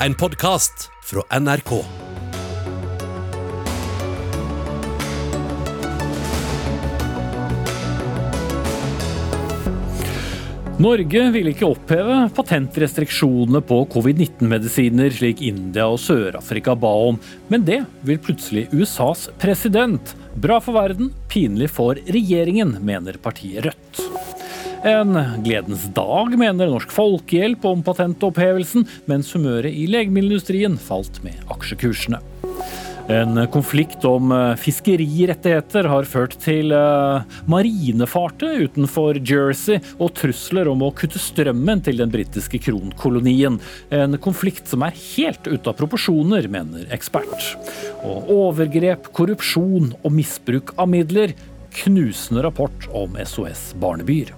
en podkast fra NRK. Norge vil ikke oppheve patentrestriksjonene på covid-19-medisiner, slik India og Sør-Afrika ba om, men det vil plutselig USAs president. Bra for verden, pinlig for regjeringen, mener partiet Rødt. En gledens dag, mener Norsk Folkehjelp om patentopphevelsen, mens humøret i legemiddelindustrien falt med aksjekursene. En konflikt om eh, fiskerirettigheter har ført til uh, marinefartøy utenfor Jersey og trusler om å kutte strømmen til den britiske kronkolonien. En konflikt som er helt ute av proporsjoner, mener ekspert. Og overgrep, korrupsjon og misbruk av midler. Knusende rapport om SOS Barnebyer.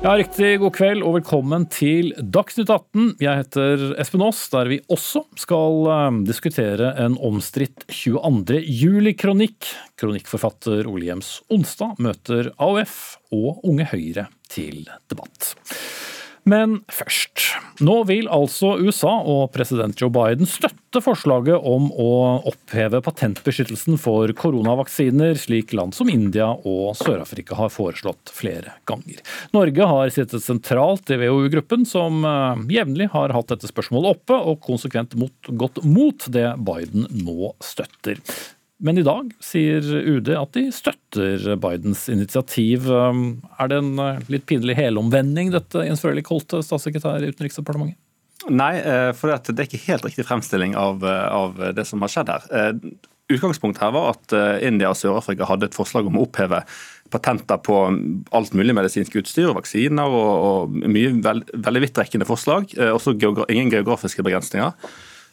Ja, Riktig god kveld og velkommen til Dagsnytt 18. Jeg heter Espen Aas, der vi også skal eh, diskutere en omstridt 22. juli-kronikk. Kronikkforfatter Ole Jems Onsdag møter AUF og Unge Høyre til debatt. Men først. Nå vil altså USA og president Joe Biden støtte forslaget om å oppheve patentbeskyttelsen for koronavaksiner, slik land som India og Sør-Afrika har foreslått flere ganger. Norge har sittet sentralt i WHO-gruppen, som eh, jevnlig har hatt dette spørsmålet oppe, og konsekvent mot, gått mot det Biden nå støtter. Men i dag sier UD at de støtter Bidens initiativ. Er det en eh, litt pinlig helomvending, dette, Jens Frølich Holte, statssekretær i Utenriksdepartementet? Nei, eh, for det er ikke helt riktig fremstilling av, eh, av det som har skjedd her. Utgangspunktet her var at India og Sør-Afrika hadde et forslag om å oppheve patenter på alt mulig medisinsk utstyr, vaksiner og, og mye veld, veldig vidtrekkende forslag. Også ingen geografiske begrensninger.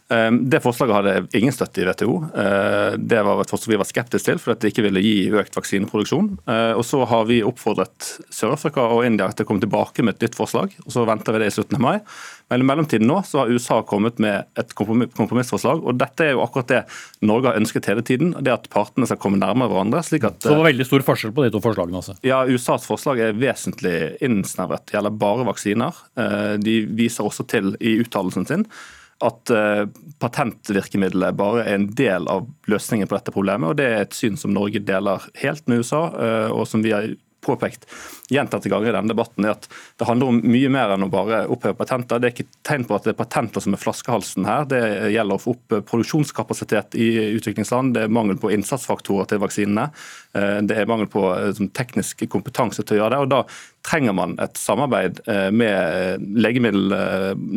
Ehm, det forslaget hadde ingen støtte i WTO. Ehm, det var et forslag vi var skeptiske til, for at det ikke ville gi økt vaksineproduksjon. Ehm, og Så har vi oppfordret Sør-Afrika og India til å komme tilbake med et nytt forslag. og Så venter vi det i slutten av mai. Men i mellomtiden nå så har USA kommet med et kompromissforslag. og Dette er jo akkurat det Norge har ønsket hele tiden. det At partene skal komme nærmere hverandre. slik at... Så det var veldig stor forskjell på de to forslagene? altså? Ja, USAs forslag er vesentlig innsnevret. Det gjelder bare vaksiner. De viser også til i uttalelsen sin at patentvirkemidlet bare er en del av løsningen på dette problemet. og Det er et syn som Norge deler helt med USA, uh, og som vi har påpekt gjentatte ganger i denne debatten, er at det handler om mye mer enn å bare oppheve patenter. Det er ikke tegn på at det er patenter som er flaskehalsen her. Det gjelder å få opp produksjonskapasitet i utviklingsland. Det er mangel på innsatsfaktorer til vaksinene. Eh, det er mangel på eh, teknisk kompetanse til å gjøre det. og Da trenger man et samarbeid eh, med legemiddel,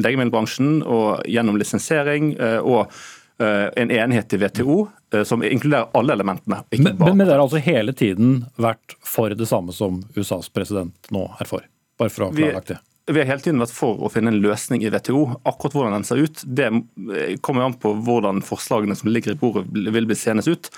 legemiddelbransjen og gjennom lisensiering. og en enighet i WTO som inkluderer alle elementene. Men, men, det har altså hele tiden vært for det samme som USAs president nå er for? Bare for å ha klarlagt det. Vi har hele tiden vært for å finne en løsning i WTO. Akkurat hvordan den ser ut, det kommer an på hvordan forslagene som ligger i bordet vil bli senest ut.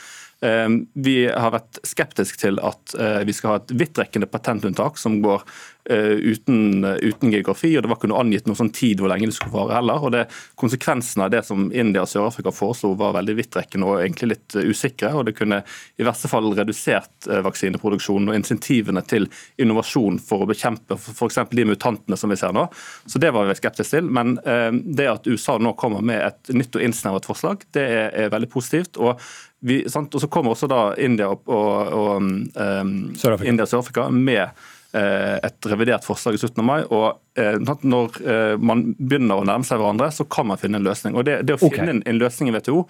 Ehm, vi har vært skeptiske til at eh, vi skal ha et vidtrekkende patentunntak som går eh, uten, uten, geografi, og det var ikke noe angitt noen sånn tid hvor lenge det skulle vare heller. og det, Konsekvensene av det som India og Sør-Afrika foreslo var veldig vidtrekkende og egentlig litt eh, usikre. og Det kunne i verste fall redusert vaksineproduksjonen og insentivene til innovasjon for å bekjempe f.eks. de mutantene som vi ser nå. Så Det var vi skeptiske til. Men det at USA nå kommer med et nytt og innsnevret forslag, det er, er veldig positivt. og vi, og så kommer også da India og, og, og um, Sør-Afrika med uh, et revidert forslag i slutten av mai. og uh, Når uh, man begynner å nærme seg hverandre, så kan man finne en løsning. og Det, det å finne en, en, løsning i WTO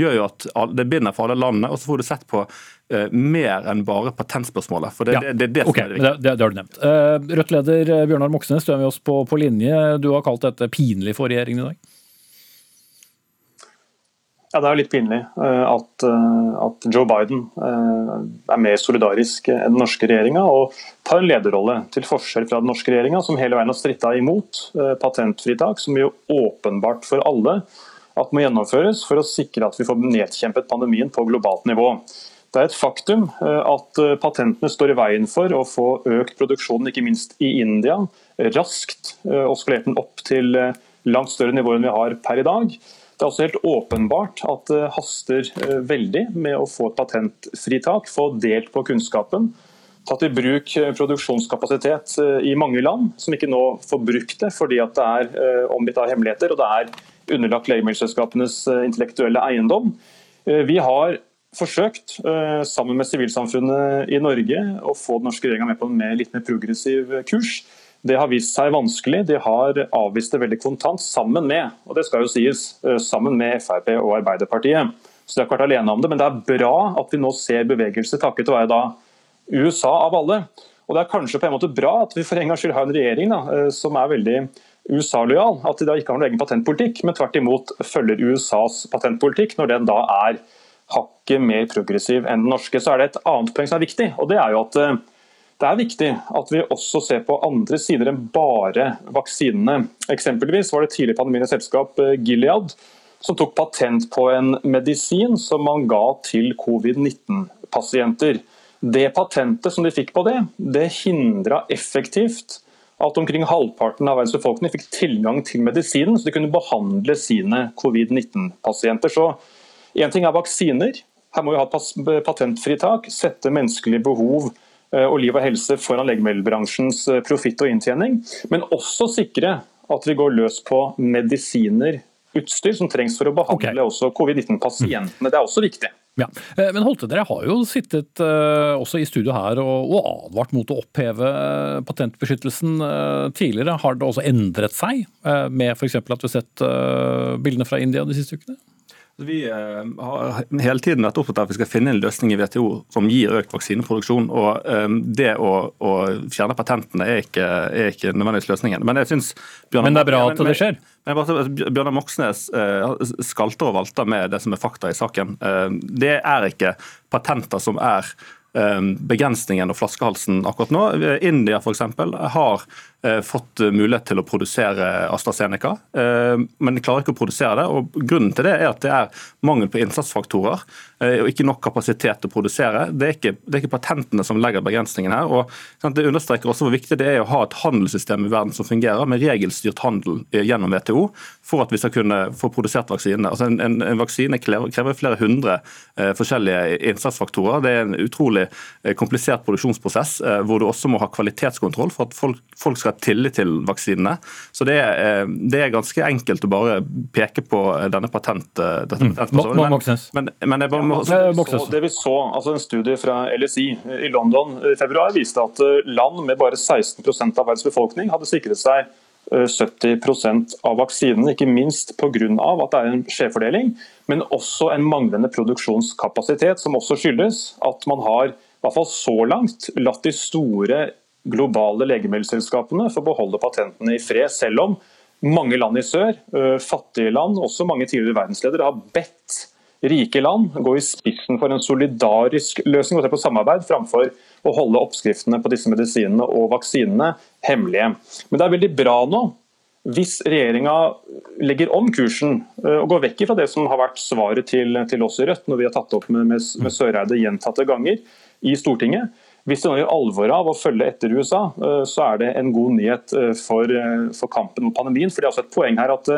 gjør jo at det binder for alle landene. og Så får du sett på mer enn bare patentspørsmålet. for Det, ja. det, det, det okay. Det, det, har du nevnt. Rødt-leder Bjørnar Moxnes, du er med oss på, på linje. Du har kalt dette pinlig for regjeringen i dag? Ja, Det er jo litt pinlig eh, at, eh, at, Joe Biden eh, er mer solidarisk enn den norske regjeringa og tar en lederrolle, til forskjell fra den norske regjeringa, som hele veien har stritta imot patentfritak, som jo åpenbart for alle at må gjennomføres for å sikre at vi får nedkjempet pandemien på globalt nivå. Det er et faktum at patentene står i veien for å få økt produksjonen, ikke minst i India, raskt, og skalert den opp til langt større nivå enn vi har per i dag. Det er også helt åpenbart at det haster eh, veldig med å få et patentfritak, få delt på kunnskapen. tatt i bruk produksjonskapasitet i mange land, som ikke nå får brukt det fordi det er omgitt av hemmeligheter og det er underlagt legemiddelselskapenes intellektuelle eiendom. Vi har forsøkt, sammen med sivilsamfunnet i Norge, å få den norske regjeringa med på en litt mer progressiv kurs. Det har vist seg vanskelig. De har avvist det veldig kontant, sammen med og det skal jo sies, eh, sammen med Frp og Arbeiderpartiet. Så de har ikke vært alene om det, Men det er bra at vi nå ser bevegelse takket være da USA av alle. Og Det er kanskje på en måte bra at vi for en gangs skyld har en regjering da, eh, som er veldig USA-lojal. At de da ikke har noen egen patentpolitikk, men tvert imot følger USAs patentpolitikk når den da er hakket mer progressiv enn den norske. Så er det et annet poeng som er viktig, og det er jo at eh, det er viktig at vi også ser på andre sider enn bare vaksinene. Eksempelvis var det tidlig pandemiens selskap eh, Gilead som tok patent på en medisin som man ga til covid-19-pasienter. Det patentet som de fikk på det, det hindra effektivt at omkring halvparten av verdens befolkning fikk tilgang til medisinen, så de kunne behandle sine covid-19-pasienter. Så Én ting er vaksiner, her må vi ha et patentfritak, sette menneskelige behov Eh, og liv og helse foran legemiddelbransjens eh, profitt og inntjening, men også sikre at vi går løs på medisiner, utstyr som trengs for å behandle okay. også covid-19-pasientene. Det er også viktig. Ja. Eh, men Holte, dere har jo sittet også i studio her og, advart mot å oppheve patentbeskyttelsen tidligere. Har det også endret seg, med f.eks. at vi har sett bildene fra India de siste ukene? Vi eh, har hele tiden vært opptatt av at vi skal finne en løsning i WTO som gir økt vaksineproduksjon. og eh, Det å, å fjerne patentene er ikke, er ikke, nødvendigvis løsningen. Men jeg synes Bjørnar, Men det er bra at det skjer? Men, men, Bjørnar Moxnes eh, skalter og valter med det som er fakta i saken. Det er ikke patenter som er begrensningen og flaskehalsen akkurat nå. India for eksempel, har fått mulighet til å produsere AstraZeneca, eh, men de klarer ikke å produsere det. og Grunnen til det er at det er mangel på innsatsfaktorer eh, og ikke nok kapasitet til å produsere. Det er ikke, det er ikke patentene som legger begrensningen her. og Det understreker også hvor viktig det er å ha et handelssystem i verden som fungerer, med regelstyrt handel gjennom WTO, for at vi skal kunne få produsert vaksinene. Altså en, en, en, vaksine krever flere hundre eh, forskjellige innsatsfaktorer. Det er en utrolig komplisert produksjonsprosess, eh, hvor du også må ha kvalitetskontroll for at folk, folk skal ha tillit til vaksinene. Så det er, eh, det er, ganske enkelt å bare peke på denne patent... Eh, dette mm. Men, men, jeg bare må... Ja, det vi så, altså En studie fra LSI i London i februar viste at eh, land med bare 16% av verdens befolkning hadde sikret seg 70% av vaksinene, ikke minst pga. at det er en skjevfordeling, men også en manglende produksjonskapasitet, som også skyldes at man har i hvert fall så langt latt de store globale legemiddelselskapene får beholde patentene i fred, selv om mange land i sør, fattige land, også mange tidligere verdensledere, har bedt rike land gå i spissen for en solidarisk løsning på samarbeid, framfor å holde oppskriftene på disse medisinene og vaksinene hemmelige. Men det er veldig bra nå hvis regjeringa legger om kursen og går vekk fra det som har vært svaret til, til oss i Rødt når vi har tatt opp med, med, med Søreide gjentatte ganger i Stortinget, hvis de nå gjør alvor av å følge etter USA, eh, så er det en god nyhet eh, for, eh, for kampen mot pandemien. For det er også et poeng her at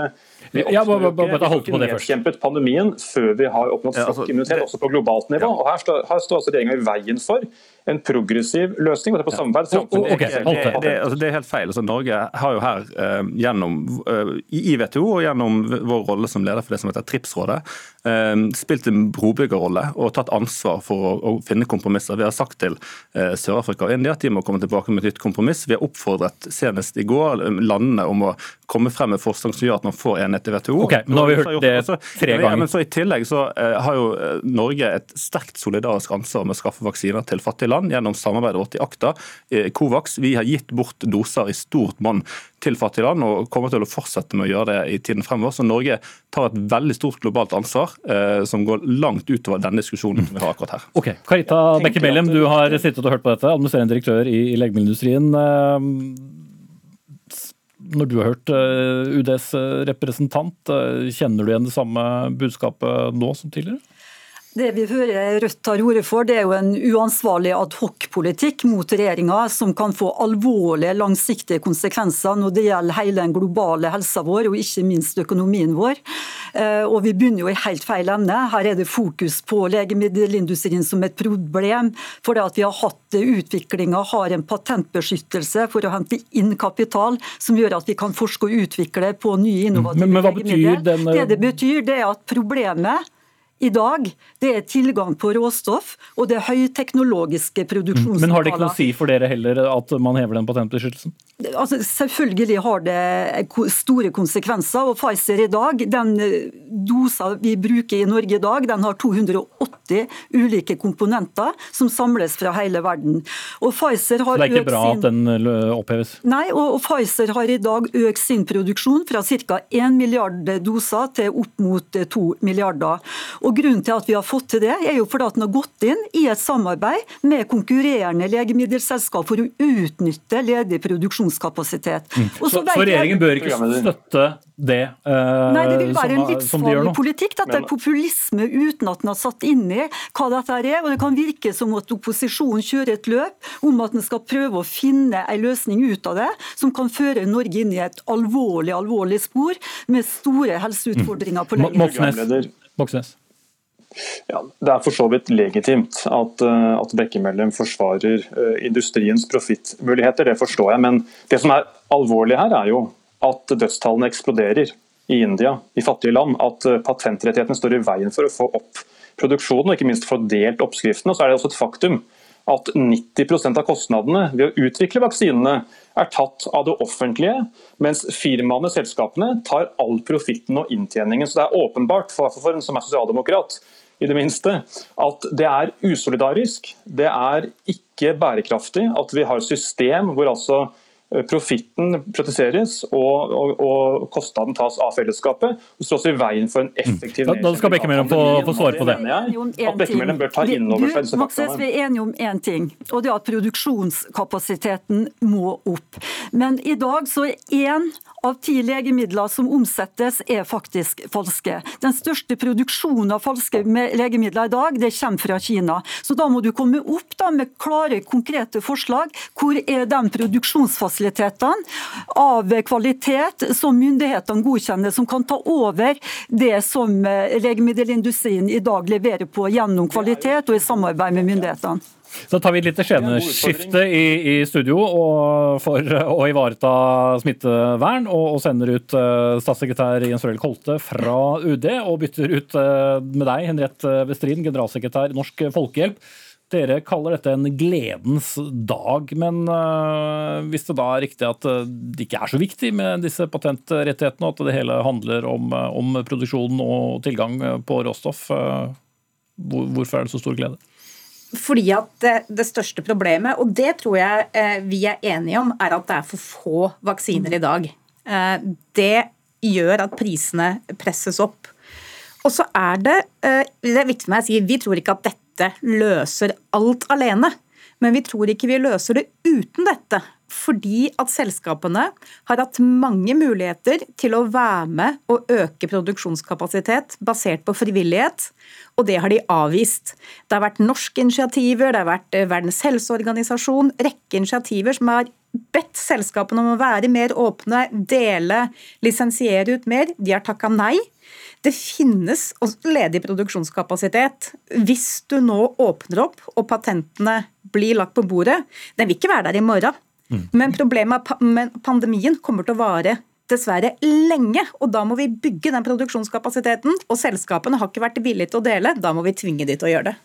vi ja, bare, bare, nedkjempet pandemien før vi har oppnådd ja, altså, immunitet, også på globalt nivå. Ja. Og Her står, her står altså regjeringa i veien for en progressiv løsning. det på samarbeid. Ja. Oh, okay. det, det, altså, det, er helt feil. Altså, Norge har jo her uh, gjennom uh, i WTO og gjennom vår rolle som leder for det som heter TRIPS-rådet, uh, spilt en brobyggerrolle og tatt ansvar for å, å, finne kompromisser. Vi har sagt til Sør-Afrika og India at de må komme tilbake med et nytt kompromiss. Vi har oppfordret senest i går landene om å komme frem med forslag som gjør at man får enhet i WTO. Okay, men nå har vi hørt det tre ganger. Ja, men så I tillegg så har jo Norge et sterkt solidarisk ansvar med å skaffe vaksiner til fattige land gjennom samarbeidet vårt i Akta, Covax. Vi har gitt bort doser i stort monn til fattige land og kommer til å fortsette med å gjøre det i tiden fremover. Så Norge tar et veldig stort globalt ansvar eh, som går langt utover den diskusjonen vi har akkurat her. Ok, Karita Bekke Mellem, du har sittet og hørt på dette, administrerende direktør i, i legemiddelindustrien. Eh, når du har hørt eh, UDs representant, kjenner du igjen det samme budskapet nå som tidligere? Det vi hører Rødt tar ordet for, det er jo en uansvarlig adhocpolitikk mot regjeringa, som kan få alvorlige, langsiktige konsekvenser når det gjelder hele den globale helsa vår, og ikke minst økonomien vår. Eh, og Vi begynner jo i helt feil ende. Her er det fokus på legemiddelindustrien som et problem, fordi at vi har hatt utviklinga, har en patentbeskyttelse for å hente inn kapital, som gjør at vi kan forske og utvikle på nye innovative men, men betyr den... Det det betyr, det er at problemet i dag, det er tilgang på råstoff og det høyteknologiske produksjonslokaler. Men har det ikke noe å si for dere heller at man hever den patentbeskyttelsen? Altså, selvfølgelig har det store konsekvenser. og Pfizer i dag, den eh, dosa vi bruker i Norge i dag, den har 280 ulike komponenter som samles fra hele verden. Og Pfizer har Så det er ikke bra sin... at den eh, oppheves? Nei, og, Pfizer har i dag økt sin produksjon fra ca. 1 milliard doser til opp mot 2 eh, milliarder. Og og Grunnen til at vi har fått til det, er jo fordi at den har gått inn i et samarbeid med konkurrerende legemiddelselskap for å utnytte ledig produksjonskapasitet. Mm. Så, så, regjeringen bør ikke støtte det uh, Nei, det vil være en livsfarlig politikk. Dette er populisme uten at den har satt inn i hva dette er. og Det kan virke som at opposisjonen kjører et løp om at den skal prøve å finne en løsning ut av det, som kan føre Norge inn i et alvorlig alvorlig spor med store helseutfordringer på sikt. Moxnes. Ja, Det er for så vidt legitimt at, eh, at Bekkemellem forsvarer uh, industriens profittmuligheter, det forstår jeg. Men det som er alvorlig her, er jo at dødstallene eksploderer i India, i fattige land. At uh, patentrettighetene står i veien for å få opp produksjonen, og ikke minst få delt oppskriftene. Så er det også et faktum at 90% av kostnadene ved å utvikle vaksinene er tatt av det offentlige, mens firmaene, selskapene, tar all profitten og inntjeningen. Så det er åpenbart, for en som er sosialdemokrat, i det minste, at det er usolidarisk. Det er ikke bærekraftig at vi har system hvor altså profitten protesteres og, og, og, kostnaden tas av fellesskapet. Det står også i veien for en effektiv mm. Da, da skal Bekkemellem få, få svare på det. At Bekkemellem bør ta inn over seg disse faktaene. Vi er enige om én ting, og det er at produksjonskapasiteten må opp. Men i dag så er én av ti legemidler som omsettes, er faktisk falske. Den største produksjonen av falske legemidler i dag det kommer fra Kina. Så da må du komme opp da med klare, konkrete forslag. Hvor er de produksjonsfasilitetene av kvalitet som myndighetene godkjenner, som kan ta over det som eh, legemiddelindustrien i dag leverer på gjennom kvalitet og i samarbeid med myndighetene? Så tar vi et lite skjeneskifte i, i, studio for å ivareta smittevern, og, og sender ut uh, statssekretær Jens Røhl Kolte fra UD, og bytter ut uh, med deg, Henriette Westrin, generalsekretær i Norsk Folkehjelp. Dere kaller dette en gledens dag, men uh, hvis det da er riktig at det ikke er så viktig med disse patentrettighetene, og at det hele handler om, om produksjon og tilgang på råstoff, hvorfor er det så stor glede? Fordi at det, største problemet, og det tror jeg eh, vi er enige om, er at det er for få vaksiner i dag. Eh, det gjør at prisene presses opp. Og så er det eh, det er viktig for meg å si, Vi tror ikke at dette løser alt alene. Men vi tror ikke vi løser det uten dette fordi at selskapene har hatt mange muligheter til å være med og øke produksjonskapasitet basert på frivillighet, og det har de avvist. Det har vært norske initiativer, det har vært eh, Verdens helseorganisasjon, rekke initiativer som har bedt selskapene om å være mer åpne, dele, lisensiere ut mer. De har takka nei. Det finnes ledig produksjonskapasitet. Hvis du nå åpner opp og patentene blir lagt på bordet, den vil ikke være der i morgen. Mm. Men problemet med pandemien kommer til å vare dessverre lenge. Og da må vi bygge den produksjonskapasiteten. Og selskapene har ikke vært villige til å dele. Da må vi tvinge de til å gjøre det.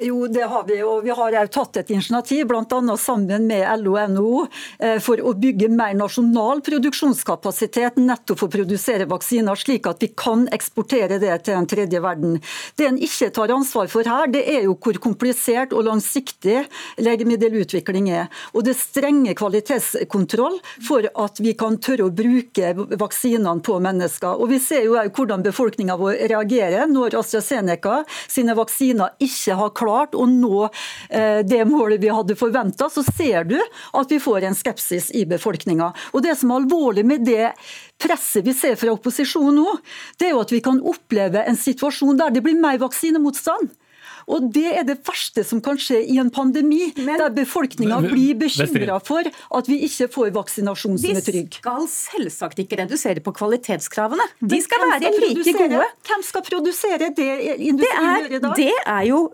Jo, det har vi. Og vi har òg tatt et initiativ, bl.a. sammen med LO og NHO, eh, for å bygge mer nasjonal produksjonskapasitet nettopp for å produsere vaksiner, slik at vi kan eksportere det til den tredje verden. Det en ikke tar ansvar for her, det er jo hvor komplisert og langsiktig legemiddelutvikling er. Og det strenge kvalitetskontroll for at vi kan tørre å bruke vaksinene på mennesker. Og Vi ser jo hvordan befolkninga vår reagerer når AstraZeneca sine vaksiner ikke har klart å nå eh, det målet vi hadde forventa. Så ser du at vi får en skepsis i befolkninga. Og Det som er alvorlig med det presset vi ser fra opposisjonen nå, det er jo at vi kan oppleve en situasjon der det blir mer vaksinemotstand. Og Det er det verste som kan skje i en pandemi, Men- der befolkninga blir bekymra for at vi ikke får vaksinasjon som er trygg. skal selvsagt ikke redusere på kvalitetskravene. De skal være like produsere- gode. Hvem skal produsere det Det industrien gjør i er, dag? det er jo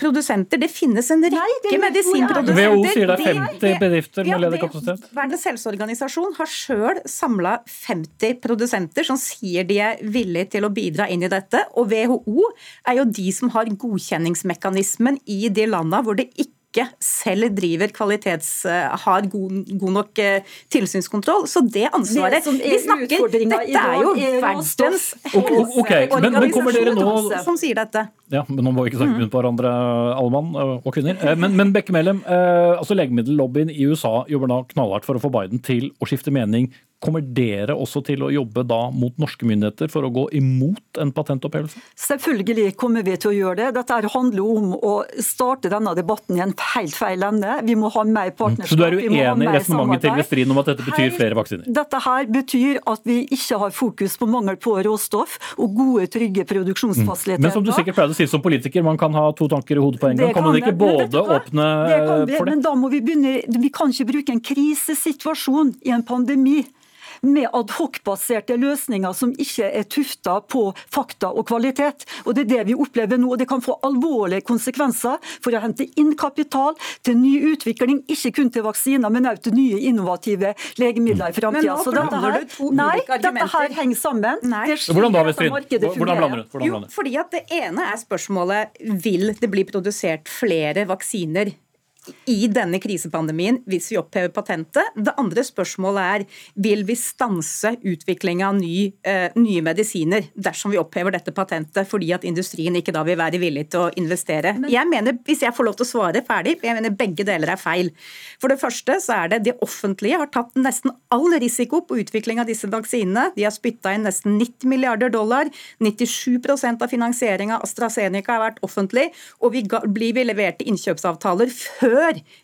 produsenter. Det finnes en rekke er- medisinprodusenter. WHO sier det er 50 bedrifter med ledig kapasitet. Verdens helseorganisasjon har sjøl samla 50 produsenter som sier de er villige til å bidra inn i dette. Og WHO er jo de som har godkjenningsmekanismen i de landa hvor det ikke selv driver kvalitets... eh, har god, god nok eh, tilsynskontroll. Så det ansvaret Det er Vi snakker Dette er jo er verdens Ok, ok, men- men kommer dere nå- som sier dette. Ja, men nå må vi ikke snakke med på hverandre, alle mann øh, og kvinner. Eh, Men, men Bekke Mellem, eh, altså legemiddellobbyen i USA jobber da knallhardt for å få Biden til å skifte mening. Kommer dere også til å jobbe da mot norske myndigheter for å gå imot en patentopphevelse? Selvfølgelig kommer vi til å gjøre det. Dette handler om å starte denne debatten i en helt feil ende. Vi må ha mer partnerskap. Så du er uenig i resonnementet til samarbeid. Om at dette betyr flere vaksiner? Dette her betyr at vi ikke har fokus på mangel på råstoff og gode, trygge produksjonsfasiliteter. Men som du sikkert pleide å si som politiker, man kan ha to tanker i hodet på en gang. Det Kan man ikke både åpne Det kan vi, for det? Men da må vi begynne Vi kan ikke bruke en krisesituasjon i en pandemi med adhoc-baserte løsninger som ikke er tufta på fakta og kvalitet. Og Det er det vi opplever nå. og Det kan få alvorlige konsekvenser for å hente inn kapital til ny utvikling, ikke kun til vaksiner, men også til nye innovative legemidler i Men framtida. Så dette her, nei, dette her henger sammen. Nei. Det Hvordan da, Vestrin? Hvordan blander du? Jo, fordi at Det ene er spørsmålet vil det bli produsert flere vaksiner i denne krisepandemien hvis vi opphever patentet. Det andre spørsmålet er vil vi stanse utvikling av ny, eh, nye medisiner dersom vi opphever dette patentet, fordi at industrien ikke da vil være villig til å investere. jeg mener, Hvis jeg får lov til å svare ferdig, jeg mener begge deler er feil. For det første så er det det offentlige har tatt nesten all risiko på utvikling av disse vaksinene. De har spytta inn nesten 90 milliarder dollar. 97% av finansieringa av AstraZeneca har vært offentlig. Og vi ga, blir vi leverte innkjøpsavtaler før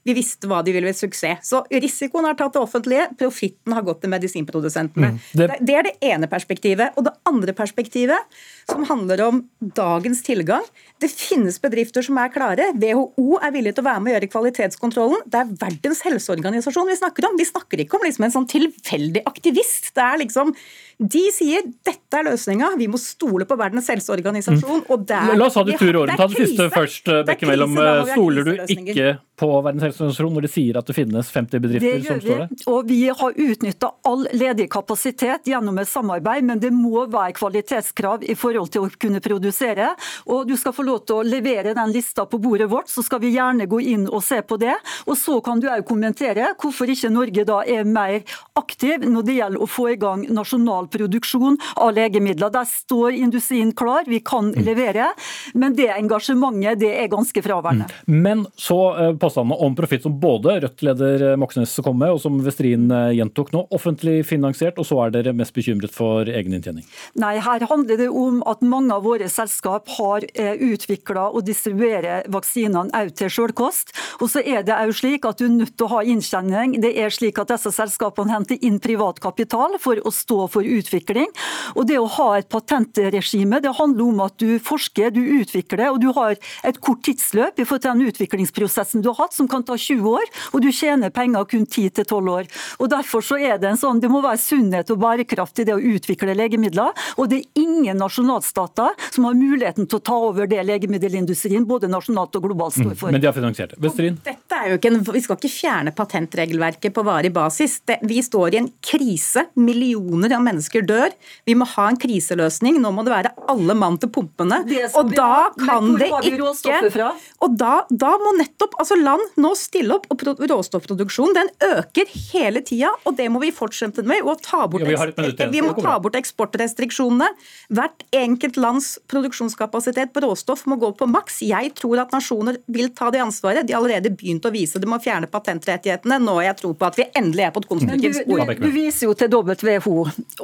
vi visste hva de ville ved suksess. Så risikoen har tatt det offentlige, profitten har gått til medisinprodusentene. det- Det, det er det ene perspektivet. Og det andre perspektivet, som handler om dagens tilgang. Det finnes bedrifter som er klare. WHO er villig til å være med å gjøre kvalitetskontrollen. Det er Verdens helseorganisasjon vi snakker om. Vi snakker ikke om liksom en sånn tilfeldig aktivist. Det er liksom, De sier dette er løsninga, vi må stole på Verdens helseorganisasjon. og det er- La oss ha det tur i året. Ta det siste først, Det Bekke Mellom. da når vi har Stoler du ikke på Verdens helseorganisasjon når de sier at det finnes 50 Det bedrifter som står der? og vi har utnytta all ledig kapasitet gjennom et samarbeid, men det må være kvalitetskrav i forhold til å kunne produsere. Og Du skal få lov til å levere den lista på bordet vårt, så skal vi gjerne gå inn og se på det. Og Så kan du òg kommentere hvorfor ikke Norge da er mer aktiv når det gjelder å få i gang nasjonal produksjon av legemidler. Der står industrien klar, vi kan levere, men det engasjementet det er ganske fraværende. Men så eh, påstandene om profitt som både Rødt-leder Moxnes kom med, og som Westrin eh, gjentok nå. Offentlig finansiert, og så er dere mest bekymret for egen inntjening. Nei, her handler det om at mange av våre selskap har utvikla og distribuerer vaksinene også til selvkost. Og så er det òg slik at du er nødt til å ha inntjening. Det er slik at disse selskapene henter inn privat kapital for å stå for utvikling. Og det å ha et patentregime, det handler om at du forsker, du utvikler, og du har et kort tidsløp i forhold til den utviklingsprosessen du har hatt, som kan ta 20 år, og du tjener penger kun 10-12 år. Og Derfor så er det en sånn, det må være sunnhet og bærekraft i det å utvikle legemidler. Og det er ingen nasjonalstater som har muligheten til å ta over det legemiddelindustrien, både nasjonalt og globalt, står for. Men de har finansiert det. Dette er jo ikke en, Vi skal ikke fjerne patentregelverket på varig basis. Det, vi står i en krise. Millioner av mennesker dør. Vi må ha en kriseløsning. Nå må det være alle mann til pumpene. Og da kan det ikke Og da, da må nettopp altså land nå stille opp. og Råstoffproduksjonen den øker hele tida, og det må vi fortsette med. Og ta bort, Ja, vi vi må ta bort eksportrestriksjonene. Hvert enkelt lands produksjonskapasitet på råstoff må gå på maks. Jeg tror at nasjoner vil ta det ansvaret. De har allerede begynt å vise. det med å fjerne patentrettighetene. Nå har jeg tro på at vi endelig er på et konstruktivt spor. Du, du, du, viser jo til WHO,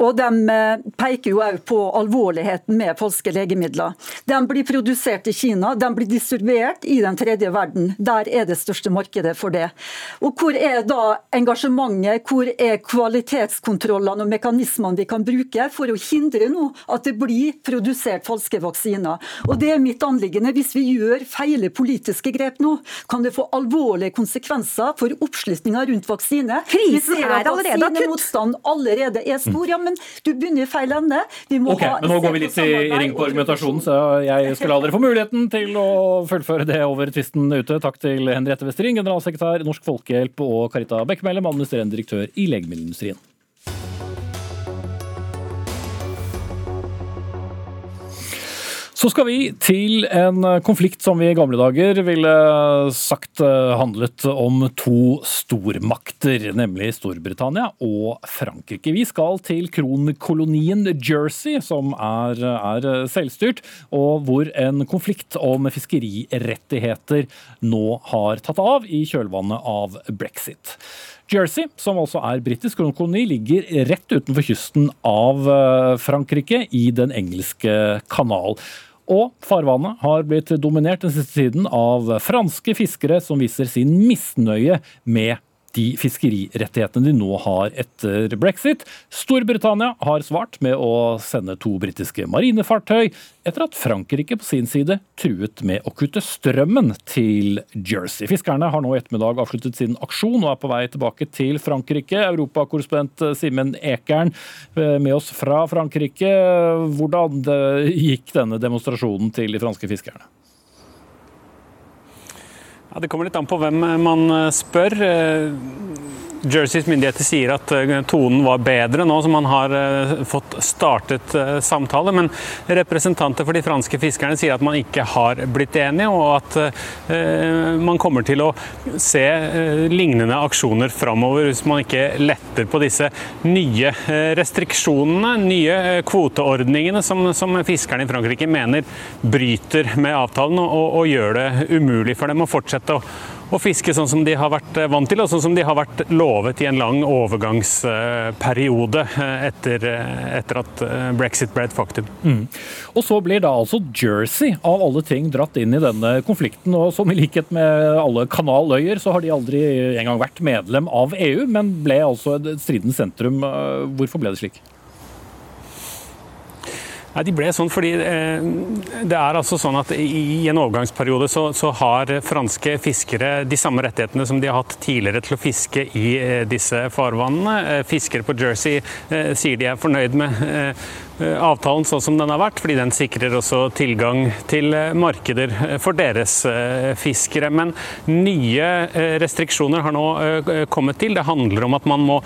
og de eh, peker jo òg på alvorligheten med falske legemidler. De blir produsert i Kina, de blir distribuert i den tredje verden. Der er det største markedet for det. Og Hvor er da engasjementet, hvor er kvalitetskontrollene og mekanismene vi kan bruke for å hindre nå at det blir produsert falske vaksiner? Og det er mitt anliggende. Hvis vi gjør feile politiske grep nå, kan det få alvorlige konsekvenser for oppslutninga rundt vaksine. Krisen er allerede akutt. Vaksinemotstand allerede er stor. Ja, men du begynner i feil ende. Vi må okay, ha men Nå går vi litt i ring på argumentasjonen, så jeg skal la dere få muligheten til å fullføre det over tvisten ute. Takk til Henriette Westring, generalsekretær Norsk Folkehjelp, og Karita Bekkemellem, administrerende direktør i legemiddelindustrien. Så skal vi til en konflikt som vi i gamle dager ville sagt eh, handlet om to stormakter, nemlig Storbritannia og Frankrike. Vi skal til kronkolonien Jersey, som er, er selvstyrt, og hvor en konflikt om fiskerirettigheter nå har tatt av i kjølvannet av brexit. Jersey, som altså er britisk kronkoloni, ligger rett utenfor kysten av eh, Frankrike i Den engelske kanal. Og farvannet har blitt dominert den siste tiden av franske fiskere som viser sin misnøye med de fiskerirettighetene de nå har etter brexit. Storbritannia har svart med å sende to britiske marinefartøy, etter at Frankrike på sin side truet med å kutte strømmen til Jersey. Fiskerne har nå i ettermiddag avsluttet sin aksjon og er på vei tilbake til Frankrike. Europakorrespondent Simen Ekern eh, med oss fra Frankrike. Hvordan gikk denne demonstrasjonen til de franske fiskerne? Ja, det kommer litt an på hvem man eh, spør. Jerseys myndigheter sier at eh, tonen var bedre nå som man har eh, fått startet eh, samtale, men representanter for de franske fiskerne sier at man ikke har blitt enige, og at man kommer til å se lignende aksjoner framover hvis man ikke letter på disse nye restriksjonene, nye kvoteordningene som, som fiskerne i Frankrike mener bryter med avtalen og, og gjør det umulig for dem å fortsette å å fiske sånn som de har vært eh, vant til, og sånn som de har vært lovet i en lang overgangsperiode eh, etter, eh, etter at brexit ble et faktum. Mm. Og så blir da altså Jersey av alle ting dratt inn i denne konflikten. og Som i likhet med alle kanaløyer, så har de aldri engang vært medlem av EU, men ble altså et stridens sentrum. Hvorfor ble det slik? Nei, De ble sånn fordi eh, det er altså sånn at i en overgangsperiode så, så, har franske fiskere de samme rettighetene som de har hatt tidligere til å fiske i eh, disse farvannene. Eh, fiskere på Jersey sier de er fornøyd med avtalen sånn som den har vært, fordi den sikrer også tilgang til eh, markeder eh, for deres fiskere. Men nye restriksjoner har nå kommet til. Det handler om at man må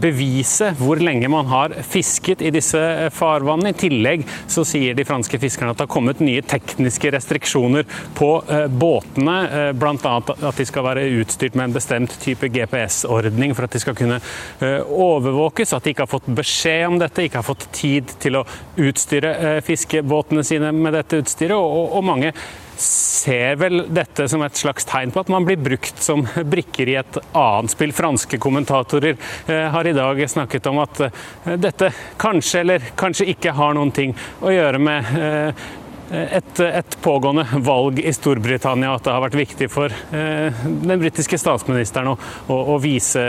bevise hvor lenge man har fisket i disse farvannene. I tillegg så sier de franske fiskerne at det har kommet nye tekniske restriksjoner på båtene, bl.a. at de skal være utstyrt med en bestemt type GPS-ordning for at de skal kunne overvåkes, at de ikke har fått beskjed om dette, ikke har fått tid til til å utstyre eh, fiskebåtene sine med dette utstyret, og, og mange ser vel dette som et slags tegn på at man blir brukt som brikker i et annet spill. Franske kommentatorer eh, har i dag snakket om at eh, dette kanskje eller kanskje ikke har noen ting å gjøre med et, et, pågående valg i Storbritannia, at det har vært viktig for eh, den britiske statsministeren å, å, å vise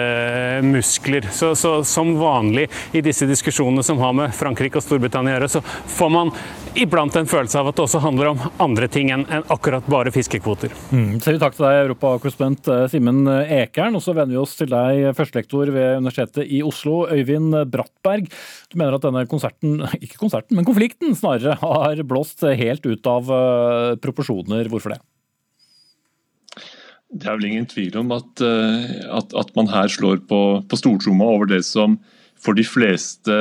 muskler. Så, så, Som vanlig i disse diskusjonene som har med Frankrike og Storbritannia å gjøre, så får man iblant en følelse av at det også handler om andre ting enn, enn akkurat bare fiskekvoter. Mm. Så takk til deg, europakorrespondent eh, Simen Ekern. Og så vender vi oss til deg, førstelektor ved Universitetet i Oslo, Øyvind Brattberg. Du mener at denne konserten, ikke konserten, men konflikten snarere, har blåst helt ut av uh, proporsjoner. Hvorfor det? Det er vel ingen tvil om at, uh, at, at man her slår på, på stortromma over det som for de fleste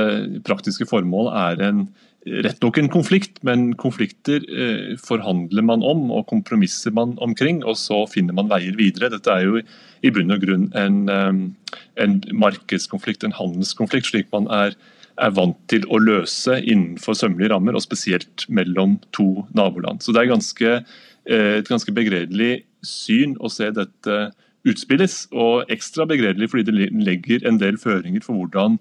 praktiske formål er en rett nok en konflikt, men konflikter eh, forhandler man om og kompromisser man omkring, og så finner man veier videre. Dette er jo i bunn og grunn en, eh, en markedskonflikt, en handelskonflikt, slik man er er vant til å løse innenfor sømmelige rammer, og spesielt mellom to naboland. Så Det er ganske, eh, et ganske begredelig syn å se dette utspilles, og ekstra begredelig fordi det legger en del føringer for hvordan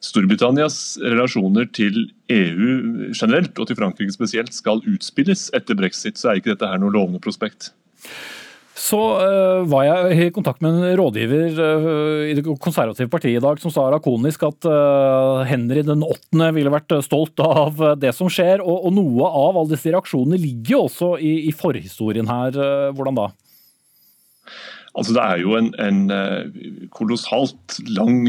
Storbritannias relasjoner til EU generelt og til Frankrike spesielt skal utspilles etter brexit, så er ikke dette her noe lovende prospekt. Så uh, var jeg i kontakt med en rådgiver uh, i Det konservative partiet i dag som sa lakonisk at uh, Henry den 8. ville vært stolt av det som skjer. Og, og, noe av alle disse reaksjonene ligger jo også i, i forhistorien her. hvordan da? Altså Det er jo en, en kolossalt lang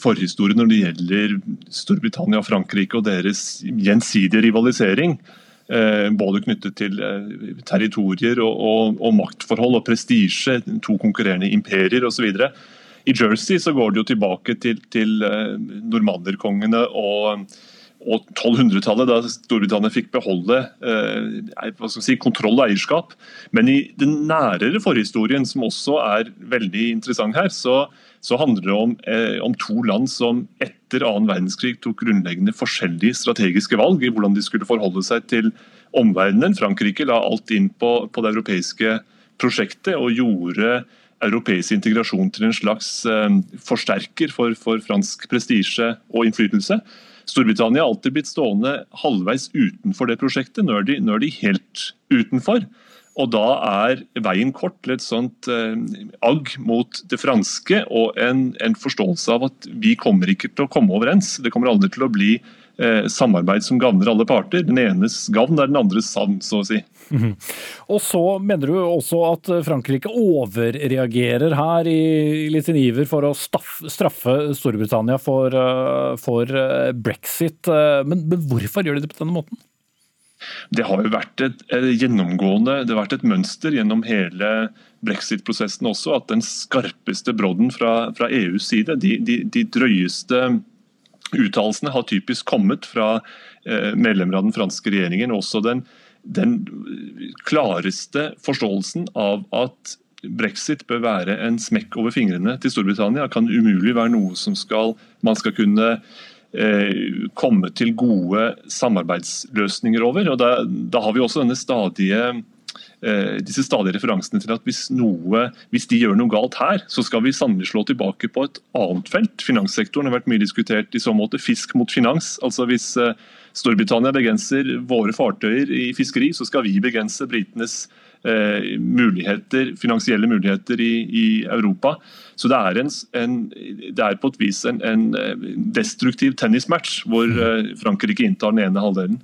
forhistorie når det gjelder Storbritannia og Frankrike og deres gjensidige rivalisering. Eh, både knyttet til eh, territorier og, og, og maktforhold og prestisje, to konkurrerende imperier osv. I Jersey så går det jo tilbake til, til eh, normanderkongene og, og 1200-tallet, da Storbritannia fikk beholde eh, si, kontroll og eierskap. Men i den nærere forhistorien, som også er veldig interessant her, så, så handler det om, eh, om, to land som etter annen verdenskrig tok grunnleggende forskjellige strategiske valg i hvordan de skulle forholde seg til omverdenen. Frankrike la alt inn på, på det europeiske prosjektet og gjorde europeisk integrasjon til en slags eh, forsterker for, for fransk prestisje og innflytelse. Storbritannia har alltid blitt stående halvveis utenfor det prosjektet. Nå er de, nå er de helt utenfor. Og da er veien kort til et sånt eh, agg mot det franske og en, en, forståelse av at vi kommer ikke til å komme overens. Det kommer aldri til å bli eh, samarbeid som gagner alle parter. Den enes gavn er den andres savn, så å si. Mm -hmm. Og så mener du også at Frankrike overreagerer her i litt sin iver for å straffe Storbritannia for, eh, for eh, brexit. Eh, men, men hvorfor gjør de det på denne måten? Det har jo vært et, gjennomgående, det har vært et mønster gjennom hele brexit-prosessen også, at den skarpeste brodden fra, fra EUs side, de, de, de drøyeste uttalelsene, har typisk kommet fra eh, medlemmer av den franske regjeringen. Også den, den klareste forståelsen av at brexit bør være en smekk over fingrene til Storbritannia. kan umulig være noe som skal, man skal kunne Eh, komme til gode samarbeidsløsninger over. og Da, da har vi også denne stadige eh, disse stadige referansene til at hvis, noe, hvis de gjør noe galt her, så skal vi sannelig slå tilbake på et annet felt. Finanssektoren har vært mye diskutert i så måte. Fisk mot finans. altså Hvis eh, Storbritannia begrenser våre fartøyer i fiskeri, så skal vi begrense britenes eh, muligheter, finansielle muligheter i, i Europa. Så det er, en, en, det er på et vis en, en destruktiv tennismatch, hvor mm. eh, Frankrike inntar den ene halvdelen.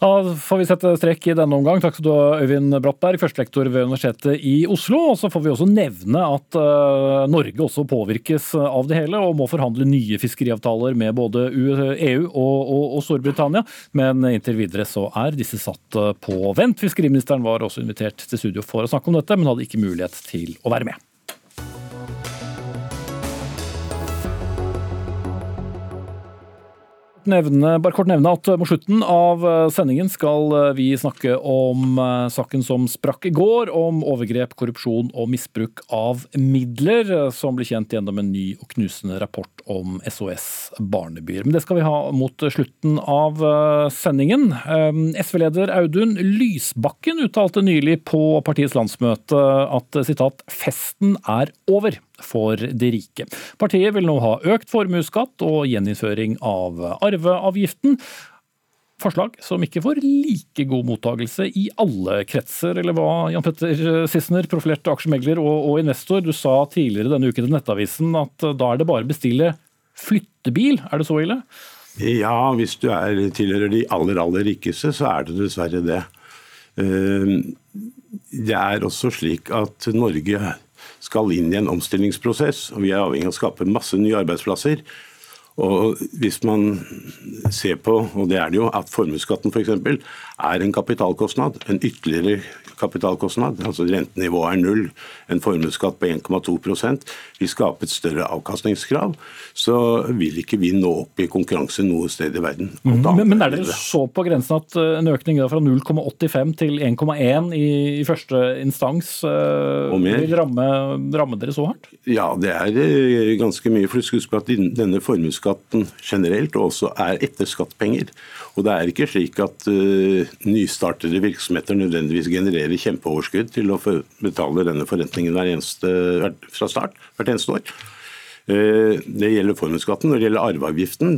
Da får vi sette strekk i denne omgang. Takk skal du ha, Øyvind Brattberg, førstelektor ved Universitetet i Oslo. Og så får vi også nevne at uh, Norge også påvirkes av det hele, og må forhandle nye fiskeriavtaler med både EU og, og, og Storbritannia. Men inntil videre så er disse satt eh, på vent. Fiskeriministeren var også invitert til studio for å snakke om dette, men hadde ikke mulighet til å være med. Nevne, bare kort nevne at mot slutten av eh, sendingen skal eh, vi snakke om eh, saken som sprakk i går, om overgrep, korrupsjon og misbruk av midler, som ble kjent gjennom en ny og knusende rapport om SOS Barnebyer. Men det skal vi ha mot slutten av sendingen. SV-leder Audun Lysbakken uttalte nylig på partiets landsmøte at sitat, 'festen er over' for de rike. Partiet vil nå ha økt formuesskatt og gjeninnføring av arveavgiften. Forslag som ikke får like god mottagelse i alle kretser, eller hva, Jan Petter Sissener, profilert aksjemegler og, og investor. Du sa tidligere denne uken til Nettavisen at da er det bare å bestille flyttebil. Er det så ille? Ja, hvis du er, tilhører de aller, aller rikeste, så er det dessverre det. Eh, det er også slik at Norge skal inn i en omstillingsprosess. og Vi er avhengig av å skape masse nye arbeidsplasser. Og Hvis man ser på, og det er det jo, at formuesskatten f.eks. er en kapitalkostnad, en ytterligere kapitalkostnad, altså rentenivået er null, en formuesskatt på 1,2% vi skaper et større avkastningskrav, så vil ikke vi nå opp i konkurranse noe sted i verden. Mm. Men, men, er dere så på grensen at eh, en økning fra 0,85 til 1,1 i, i, første instans øh, vil ramme, ramme, dere så hardt? Ja, det er uh, ganske mye. for Husk på at denne formuesskatten generelt også er etter skattpenger. Og det er ikke slik at uh, nystartede virksomheter nødvendigvis genererer kjempeoverskudd til å betale denne forrentningen eneste, fra start hvert eneste år. Uh, det gjelder formuesskatten. Når det gjelder arveavgiften,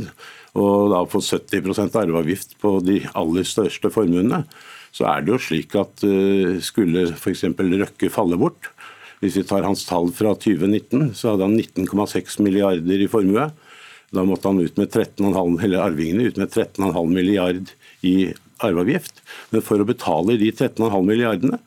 og da få 70% arveavgift på de aller største formuene, så er det jo slik at uh, skulle f.eks. Røkke falle bort, hvis vi tar hans tall fra 2019, så hadde han 19,6 milliarder i formue. Da måtte han ut med 13,5, eller arvingene ut med 13,5 milliard i arveavgift. Men for å betale de 13,5 milliardene,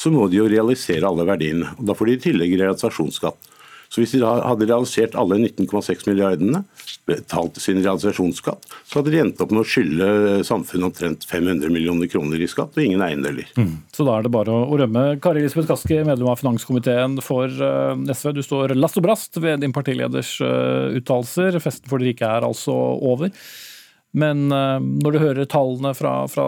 så må de jo realisere alle verdiene. Og Da får de i tillegg realisasjonsskatt. Så Hvis de da hadde realisert alle 19,6 milliardene, betalt sin realisasjonsskatt, så hadde de endt opp med å skylde samfunnet omtrent 500 millioner kroner i skatt, og ingen eiendeler. Mm. Så da er det bare å rømme. Kari Elisabeth Kaski, medlem av finanskomiteen for eh, SV. Du står last og brast ved din partileders eh, uttalelser. Festen for de rike er altså over. Men eh, når du hører tallene fra, fra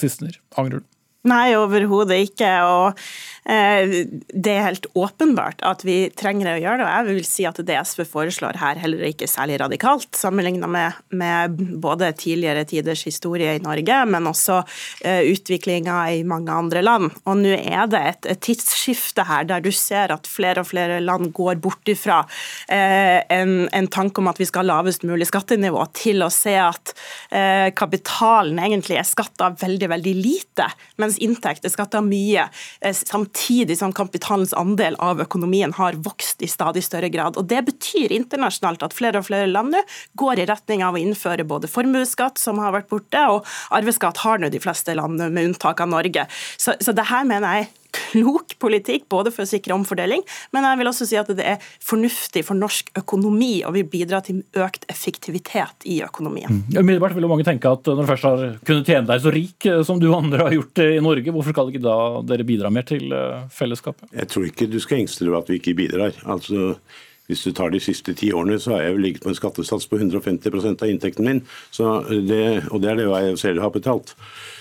Sissener, angrer du? Nei, overhodet ikke. Og det er helt åpenbart at vi trenger å gjøre det. Og jeg vil si at det SV foreslår her, heller ikke særlig radikalt, sammenlignet med, med, både tidligere tiders historie i Norge, men også eh, utviklinga i mange andre land. Og nå er det et, et, tidsskifte her der du ser at flere og flere land går bort ifra eh, en, en, tanke om at vi skal ha lavest mulig skattenivå, til å se at eh, kapitalen egentlig er skatta veldig, veldig lite. Mens inntekt er skatta mye, eh, samtidig som kapitalens andel av økonomien har vokst i stadig større grad. Og Det betyr internasjonalt at flere og flere land nå går i retning av å innføre både formuesskatt, som har vært borte, og arveskatt har nå de fleste land, med unntak av Norge. Så, så det her mener jeg klok politikk, både for å sikre omfordeling, men jeg vil også si at det er fornuftig for norsk økonomi og vil bidra til økt effektivitet i økonomien. Mm. Umiddelbart vil jo mange tenke at når du først har kunnet tjene deg så rik eh, som du andre har gjort i Norge, hvorfor skal ikke da dere bidra mer til eh, fellesskapet? Jeg tror ikke du skal engste deg over at vi ikke bidrar. Altså hvis du tar de siste ti årene, så har jeg jo ligget på en skattesats på 150% av inntekten min. Det, og det er det jeg selv har betalt.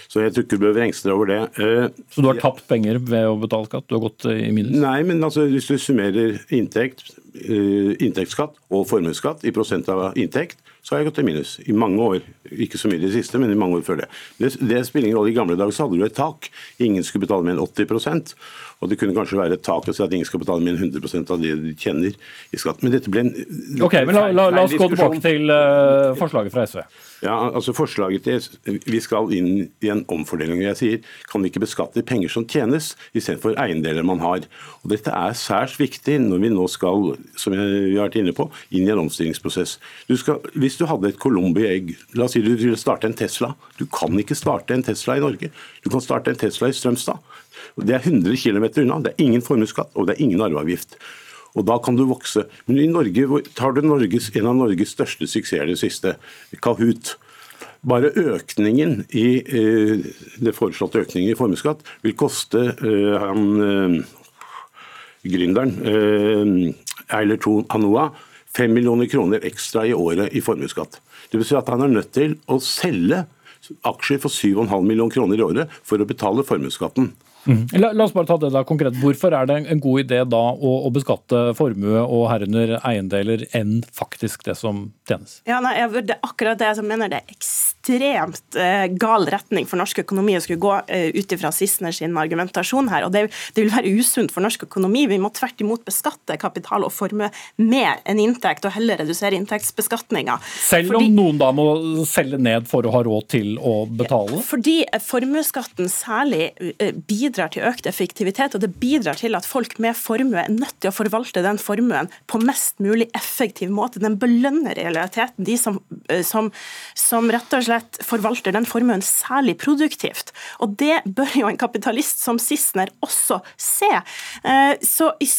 Så jeg tror ikke du behøver engste deg over det. Eh, så du har tapt penger ved å betale skatt? Du har gått i minus? Nei, men altså, hvis du summerer inntekt, eh, inntektsskatt og formuesskatt i prosent av inntekt, så har jeg gått i minus i mange år. Ikke så mye i det siste, men i mange år før det. Det, det spiller ingen rolle. I gamle dager så hadde du et tak. Ingen skulle betale mer enn 80% og det kunne kanskje være et tak til at ingen skal betale mer enn 100% av det de tjener i skatt. Men dette ble en Ok, men la, la, la oss gå tilbake til uh, forslaget fra SV. Ja, altså forslaget til Vi skal inn i en omfordeling. Jeg sier kan vi ikke beskatte penger som tjenes, istedenfor eiendeler man har. Og Dette er særs viktig når vi nå skal som vi har vært inne på, inn i en omstillingsprosess. Du skal, hvis du hadde et Colombi-egg, la oss si du ville starte en Tesla. Du kan ikke starte en Tesla i Norge. Du kan starte en Tesla i Strømstad. Det er 100 km unna. Det er ingen formuesskatt og det er ingen arveavgift. Og Da kan du vokse. Men i Norge tar du Norges, en av Norges største suksesser det siste, Kahoot. Bare økningen i eh, det foreslåtte økningen i formuesskatt vil koste eh, han eh, gründeren eh, Eiler Thon Anoa 5 millioner kroner ekstra i året i formuesskatt. Det vil si at han er nødt til å selge aksjer for 7,5 millioner kroner i året for å betale formuesskatten. Mm. La, la, oss bare ta det da konkret. Hvorfor er det en god idé da å, å beskatte formue og herunder eiendeler enn faktisk det som tjenes? Ja, nei, det er akkurat det jeg mener det er ekstremt uh, gal retning for norsk økonomi å skulle gå uh, ut ifra Sissener sin argumentasjon her. og det, det, vil være usunt for norsk økonomi. Vi må tvert imot beskatte kapital og formue mer enn inntekt, og heller redusere inntektsbeskatninga. Selv om noen da må selge ned for å ha råd til å betale? Fordi formuesskatten særlig bidrar til økt effektivitet, og det bidrar til at folk med formue er nødt til å forvalte den formuen på mest mulig effektiv måte. Den belønner i realiteten de som, eh, som, som rett og slett slett forvalter den formuen særlig produktivt. Og det bør jo en kapitalist som Sissener også se. Eh, så i,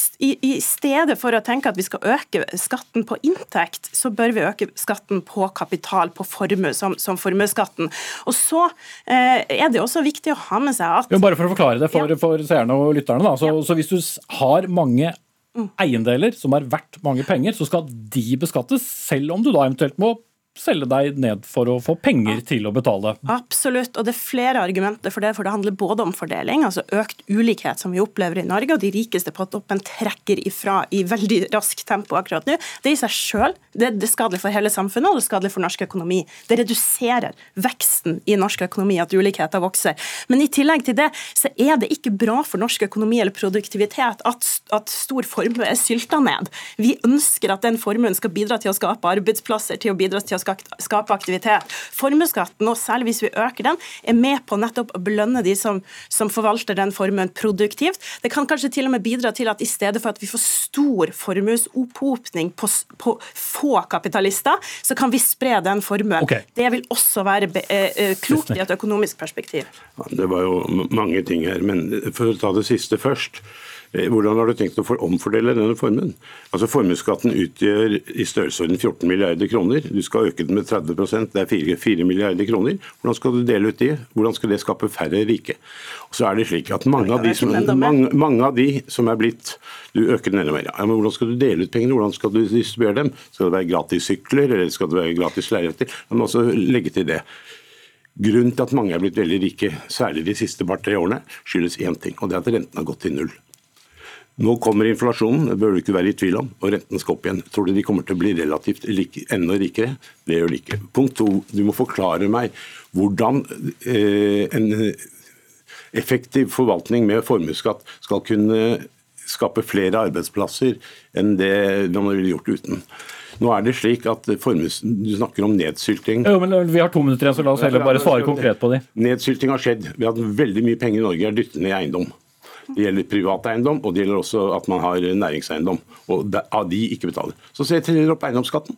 i, stedet for å tenke at vi skal øke skatten på inntekt, så bør vi øke skatten på kapital, på formue, som, som formuesskatten. Og så eh, er det også viktig å ha med seg at jo, Bare for å forklare det for, ja. for seerne og lytterne. Da. Så, ja. så hvis du har mange mm. eiendeler som er verdt mange penger, så skal de beskattes, selv om du da eventuelt må selge deg ned for å få penger til å betale. Absolutt, og det er flere argumenter for det. For det handler både om fordeling, altså økt ulikhet som vi opplever i Norge, og de rikeste på toppen trekker ifra i veldig raskt tempo akkurat nå. Det i seg selv det, er skadelig for hele samfunnet, og det er skadelig for norsk økonomi. Det reduserer veksten i norsk økonomi at ulikheter vokser. Men i tillegg til det, så er det ikke bra for norsk økonomi eller produktivitet at, at stor formue er sylta ned. Vi ønsker at den formuen skal bidra til å skape arbeidsplasser, til å bidra til å skape aktivitet. Formuesskatten, og særlig hvis vi øker den, er med på nettopp å belønne de som, som forvalter den formuen produktivt. Det kan kanskje til og med bidra til at i stedet for at vi får stor formuesopphopning på, på, få kapitalister, så kan vi spre den formuen. Okay. Det vil også være eh, eh, klokt i et økonomisk perspektiv. Det var jo mange ting her, men for å ta det siste først. Eh, hvordan har du tenkt å omfordele denne formuen? Altså Formuesskatten utgjør i størrelsesorden 14 milliarder kroner. Du skal øke den med 30% det er 4, 4, milliarder kroner. Hvordan skal du dele ut de? Hvordan skal det skape færre rike? Og så er det slik at mange av de som, mange, mange av de som er blitt Du øker den enda mer. Ja, men hvordan skal du dele ut pengene? Hvordan skal du distribuere dem? Skal det være gratis sykler, eller skal det være gratis lerreter? Man må også legge til det. Grunnen til at mange er blitt veldig rike, særlig de siste par-tre årene, skyldes én ting, og det er at renten har gått til null. Nå kommer inflasjonen, det bør du ikke være i tvil om, og renten skal opp igjen. Tror du de kommer til å bli relativt like, enda rikere? Det gjør de ikke. Punkt to, du må forklare meg hvordan eh, en effektiv forvaltning med formuesskatt skal kunne skape flere arbeidsplasser enn det man ville gjort uten. Nå er det slik at formus, Du snakker om nedsylting. Jo, men Vi har to minutter igjen, så la oss heller bare svare konkret på det. Nedsylting har skjedd. Vi har hatt veldig mye penger i Norge er dyttet ned i eiendom. Det gjelder privat eiendom, og det gjelder også at man har næringseiendom. Og de ikke betaler. Så setter dere opp eiendomsskatten.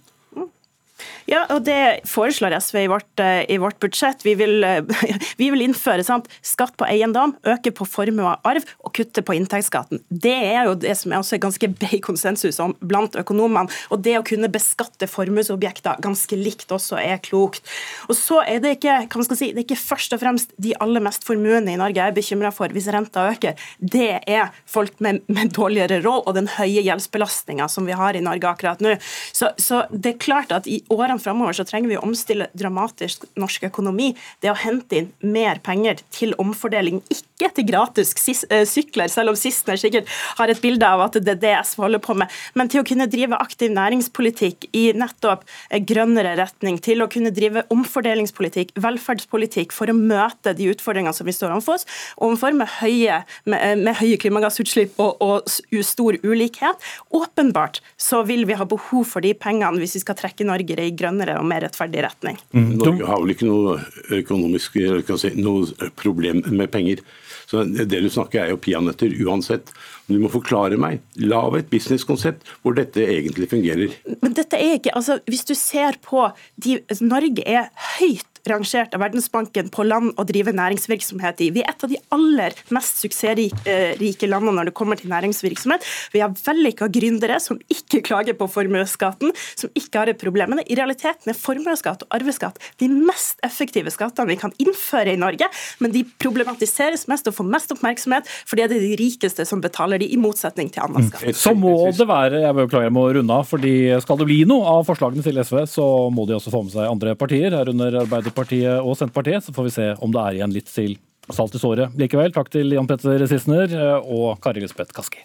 Ja, og Det foreslår SV i vårt, eh, i vårt budsjett. Vi vil, eh, vi vil innføre sant? skatt på eiendom, øke på formue og arv og kutte på inntektsskatten. Det er jo det som er også ganske bred konsensus om blant økonomene. Og det å kunne beskatte formuesobjekter ganske likt også er klokt. Og så er det ikke, hva skal si, det er ikke først og fremst de aller mest formuende i Norge jeg er bekymra for hvis renta øker. Det er folk med, med dårligere råd og den høye gjeldsbelastninga som vi har i Norge akkurat nå. Så, så det er klart at i årene framover så trenger vi å omstille dramatisk norsk økonomi. Det å hente inn mer penger til omfordeling, ikke til gratis eh, sykler, selv om Sissener sikkert har et bilde av at det er det SV holder på med, men til å kunne drive aktiv næringspolitikk i nettopp grønnere retning, til å kunne drive omfordelingspolitikk, velferdspolitikk, for å møte de utfordringene som vi står overfor, overfor med, høye, med, eh, med høye klimagassutslipp og, og stor ulikhet. Åpenbart så vil vi ha behov for de pengene hvis vi skal trekke Norge i grønnere og mer rettferdig retning. Mm. Norge har vel ikke noe økonomisk si, noe problem med penger. Så Det du snakker er jo peanøtter uansett. Du må forklare meg. Lag et businesskonsept hvor dette egentlig fungerer. Men dette er ikke, altså Hvis du ser på de, Norge er høyt rangert av Verdensbanken på land å drive næringsvirksomhet i. Vi er et av de aller mest suksessrike landene når det kommer til næringsvirksomhet. Vi har vellykka gründere som ikke klager på formuesskatten, som ikke har et problem med det. I realiteten er formuesskatt og arveskatt de mest effektive skattene vi kan innføre i Norge, men de problematiseres mest og får mest oppmerksomhet fordi det er de rikeste som betaler de, i motsetning til annen skatt. Så må det være, jeg beklager jeg må runde av, fordi skal det bli noe av forslagene til SV, så må de også få med seg andre partier, herunder Arbeiderpartiet Arbeiderpartiet og Senterpartiet. Så får vi se om det er igjen litt til salt i såret likevel. Takk til Jan Petter Sissener eh, og Kari Lisbeth Kaski.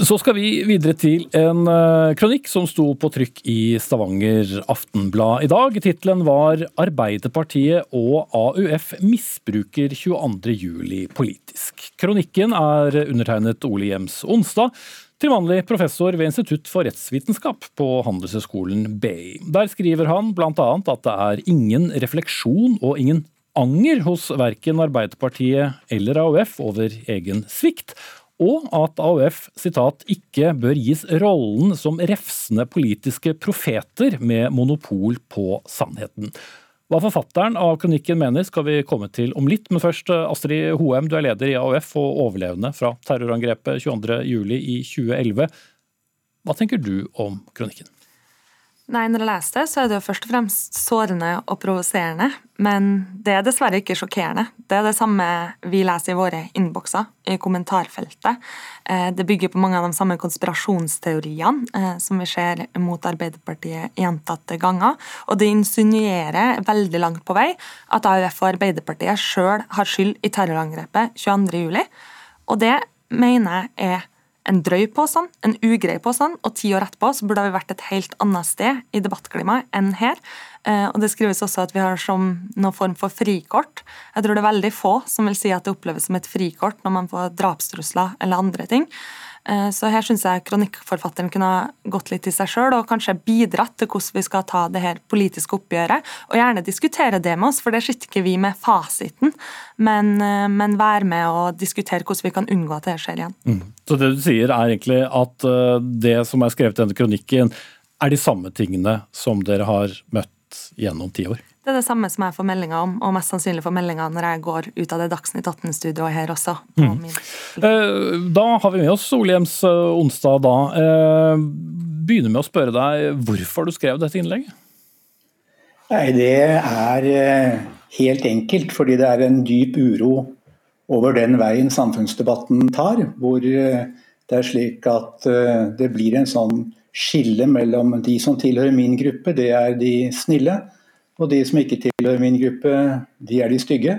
Så skal vi videre til en eh, kronikk som sto på trykk i Stavanger Aftenblad i dag. Tittelen var 'Arbeiderpartiet og AUF misbruker 22.07 politisk'. Kronikken er undertegnet Ole Jems Onsdag, til vanlig professor ved Institutt for rettsvitenskap på Handelshøyskolen BI. Der skriver han bl.a. at det er ingen refleksjon og ingen anger hos verken Arbeiderpartiet eller AUF over egen svikt, og at AUF citat, ikke bør gis rollen som refsende politiske profeter med monopol på sannheten. Hva forfatteren av kronikken mener skal vi komme til om litt, men først Astrid Hoem, du er leder i AUF og overlevende fra terrorangrepet 22.07 i 2011. Hva tenker du om kronikken? Nei, Når jeg leser det, så er det jo først og fremst sårende og provoserende. Men det er dessverre ikke sjokkerende. Det er det samme vi leser i våre innbokser, i kommentarfeltet. Eh, det bygger på mange av de samme konspirasjonsteoriene eh, som vi ser mot Arbeiderpartiet gjentatte ganger. Og det insinuerer veldig langt på vei at AUF og Arbeiderpartiet sjøl har skyld i terrorangrepet 22.07. Og det mener jeg er en drøy påstand, en ugrei påstand, og ti år etterpå så burde vi vært et helt annet sted i debattklimaet enn her. Eh, og Det skrives også at vi har som noen form for frikort. Jeg tror det er veldig få som vil si at det oppleves som et frikort når man får drapstrusler eller andre ting. Eh, så her syns jeg kronikkforfatteren kunne ha gått litt i seg sjøl og kanskje bidratt til hvordan vi skal ta det her politiske oppgjøret. Og gjerne diskutere det med oss, for det sitter ikke vi med fasiten. Men, eh, men være med og diskutere hvordan vi kan unngå at det skjer igjen. Mm. Så det du sier er egentlig at eh, det som er skrevet i denne kronikken, er de samme tingene som dere har møtt gjennom ti år? Det er det samme som jeg får meldinger om, og mest sannsynlig får meldinger når jeg går ut av det Dagsnytt 18-studioet her også. Mm. Eh, da har vi med oss Solhjems eh, onsdag da. Eh, begynner med å spørre deg hvorfor du skrev dette innlegget? Nei, Det er helt enkelt fordi det er en dyp uro over den veien samfunnsdebatten tar. Hvor det er slik at det blir en sånn skille mellom de som tilhører min gruppe, det er de snille og de som ikke tilhører min gruppe, de er de stygge.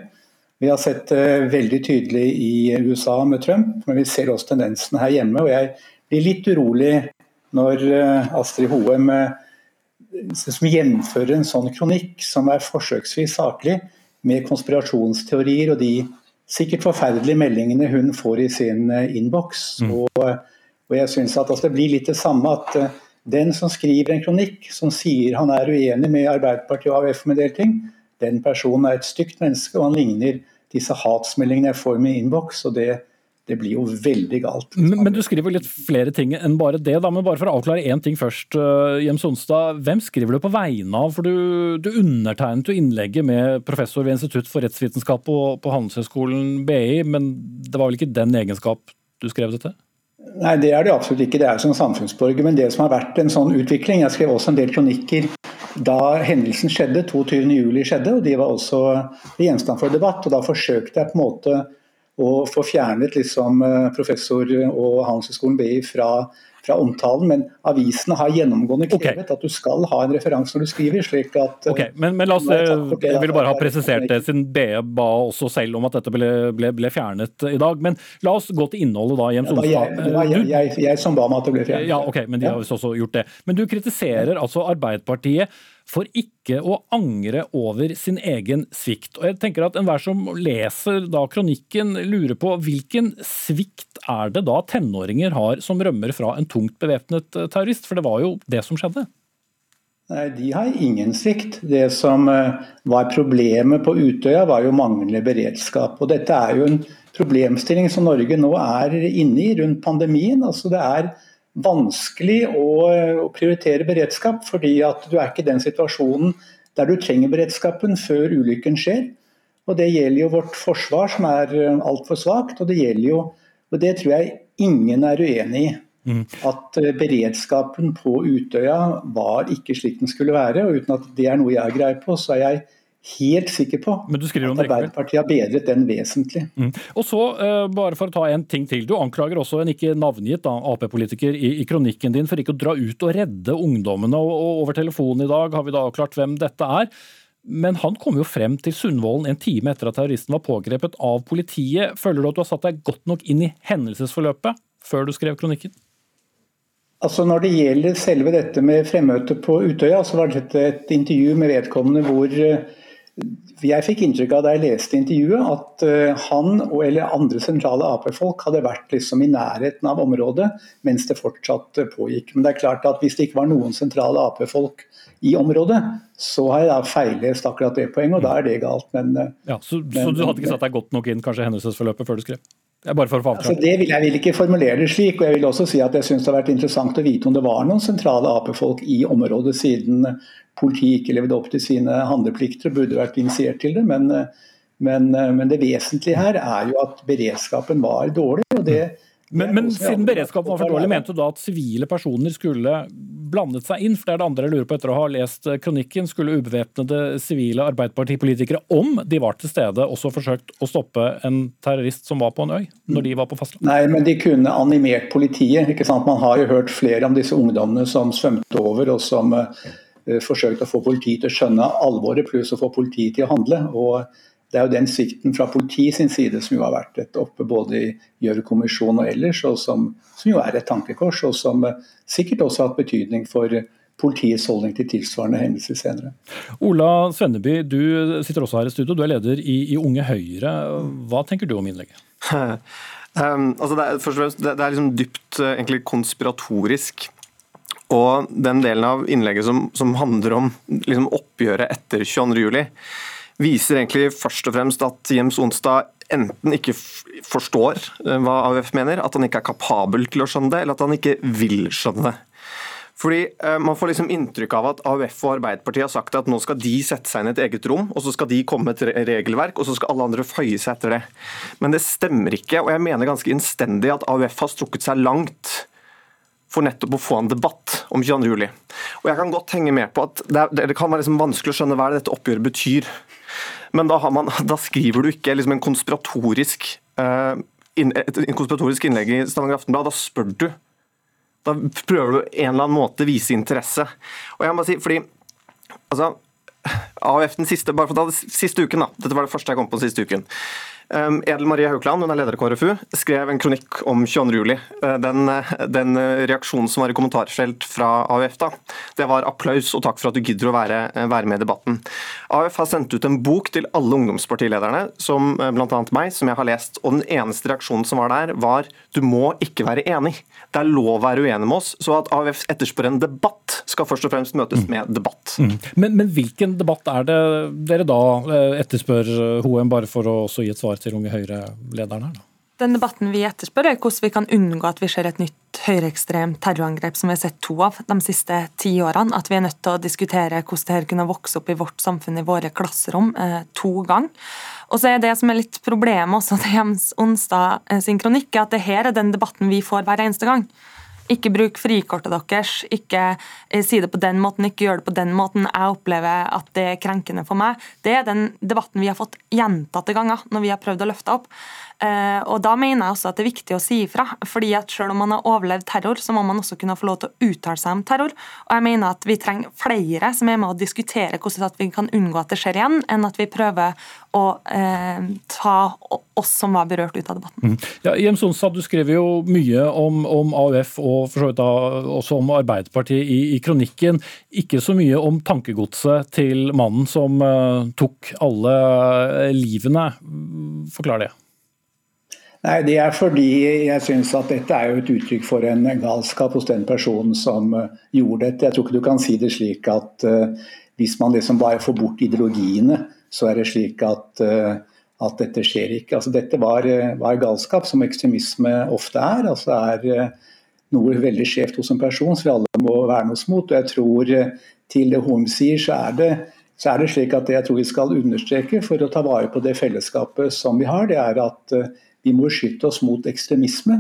Vi har sett det veldig tydelig i USA med Trump, men vi ser også tendensen her hjemme. Og jeg blir litt urolig når eh, Astrid Hoem eh, som gjenfører en sånn kronikk som er forsøksvis saklig, med konspirasjonsteorier og de sikkert forferdelige meldingene hun får i sin eh, innboks. Mm. Og, og, jeg synes at altså, det blir litt det samme at den som skriver en kronikk som sier han er uenig med Arbeiderpartiet og AUF med del ting, den personen er et stygt menneske, og han ligner disse hatsmeldingene jeg får med innboks. og det, det blir jo veldig galt. Men, men, du skriver litt flere ting enn bare det. da, men Bare for å avklare én ting først. Uh, Jems Sonstad, hvem skriver du på vegne av? For Du, du undertegnet jo innlegget med professor ved Institutt for rettsvitenskap på, på Handelshøyskolen BI, men det var vel ikke den egenskap du skrev dette? Nei, det er det absolutt ikke. Det er som samfunnsborger. Men det som har vært en sånn utvikling Jeg skrev også en del kronikker da hendelsen skjedde, 22.07 skjedde, og de var også gjenstand for debatt. og Da forsøkte jeg på en måte å få fjernet liksom eh, professor og Handelshøyskolen BI fra fra omtalen, men avisene har gjennomgående krevet okay. at du skal ha en referanse når du skriver. slik at... Ok, Men, men la oss, jeg vil bare ha presisert det, siden BE ba også selv om at dette ble, ble, ble, fjernet i dag. Men la oss gå til innholdet da, Jens Olstad. Det var jeg, jeg, jeg, som ba om at det ble fjernet. Ja, ok, men de har visst også gjort det. Men du kritiserer altså Arbeiderpartiet for ikke å angre over sin egen svikt. Og jeg tenker at Enhver som leser da kronikken, lurer på hvilken svikt er det da tenåringer har som rømmer fra en tungt bevæpnet eh, terrorist? For det var jo det som skjedde. Nei, De har ingen svikt. Det som eh, var problemet på Utøya, var jo manglende beredskap. Og Dette er jo en problemstilling som Norge nå er inne i rundt pandemien. Altså Det er vanskelig å, å, prioritere beredskap, fordi at du er ikke i den situasjonen der du trenger beredskapen før ulykken skjer. Og Det gjelder jo vårt forsvar, som er eh, altfor svakt. Og det gjelder jo, og det tror jeg ingen er uenig i. Mm. At eh, beredskapen på Utøya var ikke slik den skulle være. og Uten at det er noe jeg har greie på, så er jeg helt sikker på at Arbeiderpartiet har bedret den vesentlig. Mm. Og så, uh, bare for å ta en ting til. Du anklager også en ikke navngitt Ap-politiker i, i, kronikken din for ikke å dra ut og redde ungdommene. Og, og over telefonen i dag har vi da avklart hvem dette er. Men han kom jo frem til Sundvolden en time etter at terroristen var pågrepet av politiet. Føler du at du har satt deg godt nok inn i hendelsesforløpet før du skrev kronikken? Altså Når det gjelder selve dette med fremmøtet på Utøya, så var dette et intervju med vedkommende hvor uh, jeg fikk inntrykk av da jeg leste intervjuet at eh, han og eller andre sentrale Ap-folk hadde vært liksom i nærheten av området mens det fortsatt pågikk. Men det er klart at hvis det ikke var noen sentrale Ap-folk i området, så har jeg da feilest akkurat det poenget, og da er det galt. Men, eh, ja, så, men, så, du hadde ikke satt deg godt nok inn kanskje hendelsesforløpet før du skrev? Det altså, det vil, Jeg vil ikke formulere det slik. og jeg vil også si at jeg synes det har vært interessant å vite om det var noen sentrale Ap-folk i området, siden politiet ikke levde opp til sine handleplikter og burde vært initiert til det. Men, men, men, det vesentlige her er jo at beredskapen var dårlig. og det men, men siden beredskapen var for dårlig, mente du da at sivile personer skulle blandet seg inn? For det er det andre jeg lurer på etter å ha lest kronikken. Skulle ubevæpnede sivile arbeiderpartipolitikere, om de var til stede, også forsøkt å stoppe en terrorist som var på en øy, når de var på fastlandet? Nei, men de kunne animert politiet. ikke sant? Man har jo hørt flere om disse ungdommene som svømte over, og som uh, forsøkte å få politiet til å skjønne alvoret, pluss å få politiet til å handle. og det er jo den svikten fra politiet sin side som jo har vært et oppe både i Gjørv-kommisjonen og ellers, og som, som, jo er et tankekors, og som eh, sikkert også har hatt betydning for politiets holdning til tilsvarende hendelser senere. Ola Svenneby, du sitter også her i studio, du er leder i, i Unge Høyre. Hva tenker du om innlegget? Um, altså det, er, først og fremst, det, det er liksom dypt uh, egentlig konspiratorisk. Og den delen av innlegget som, som handler om liksom oppgjøret etter 22.07 viser egentlig først og fremst at Jems Onstad enten ikke forstår eh, hva AUF mener, at han ikke er kapabel til å skjønne det, eller at han ikke vil skjønne det. Fordi eh, Man får liksom inntrykk av at AUF og Arbeiderpartiet har sagt at nå skal de sette seg inn i et eget rom, og så skal de komme med et regelverk, og så skal alle andre føye seg etter det. Men det stemmer ikke, og jeg mener ganske innstendig at AUF har strukket seg langt for nettopp å få en debatt om 22.07. Og jeg kan godt henge med på at det, er, det kan være liksom vanskelig å skjønne hva dette oppgjøret betyr. Men da, man, da skriver du ikke liksom en konspiratorisk uh, inn, et, konspiratorisk innlegg i Stavanger Aftenblad. Da spør du. Da prøver du en eller annen måte å vise interesse. Og jeg må si, fordi altså, AUF den siste, bare for å ta siste uken, da. Dette var det første jeg kom på den siste uken. Edel Marie Haukland, hun er leder i KrFU, skrev en kronikk om 22.07. Uh, den, den reaksjonen som var i kommentarfelt fra AUF da, det var applaus og takk for at du gidder å være, uh, være med i debatten. AUF har sendt ut en bok til alle ungdomspartilederne, som bl.a. meg, som jeg har lest. og Den eneste reaksjonen som var der, var du må ikke være enig. Det er lov å være uenig med oss. Så at AUF etterspør en debatt, skal først og fremst møtes mm. med debatt. Mm. Men, men, hvilken debatt er det dere da etterspør, Hoem, bare for å gi et svar til Unge Høyre-lederen her? da? Den debatten vi etterspør, er hvordan vi kan unngå at vi ser et nytt høyreekstremt terrorangrep som vi har sett to av de siste ti årene. At vi er nødt til å diskutere hvordan dette kunne vokse opp i vårt samfunn, i våre klasserom, eh, to ganger. Og så er Det som er litt problemet også til Jens Onsdag eh, sin kronikk, at det her er den debatten vi får hver eneste gang. Ikke bruk frikortet deres, ikke eh, si det på den måten, ikke gjør det på den måten. Jeg opplever at det er krenkende for meg. Det er den debatten vi har fått gjentatte ganger når vi har prøvd å løfte opp. Eh, og Da mener jeg også at det er viktig å si ifra. fordi at Selv om man har overlevd terror, så må man også kunne få lov til å uttale seg om terror. Og jeg mener at Vi trenger flere som er med å diskutere hvordan vi kan unngå at det skjer igjen, enn at vi prøver å eh, ta oss som var berørt ut av debatten. Mm. Ja, Jems Onstad, Du skrev jo mye om, om AUF og for så vidt også om Arbeiderpartiet i, i, kronikken. Ikke så mye om tankegodset til mannen som uh, tok alle livene. Forklar det. Nei, Det er fordi jeg syns at dette er jo et uttrykk for en galskap hos den personen som uh, gjorde dette. Jeg tror ikke du kan si det slik at uh, hvis man liksom bare får bort ideologiene, så er det slik at, uh, at dette skjer ikke. Altså, dette var, var, galskap, som ekstremisme ofte er. Altså er noe veldig skjevt hos en person som vi alle må verne oss mot. Og jeg tror til det Horn sier, så er det så er det slik at det jeg tror vi skal understreke for å ta vare på det fellesskapet som vi har, det er at vi må beskytte oss mot ekstremisme.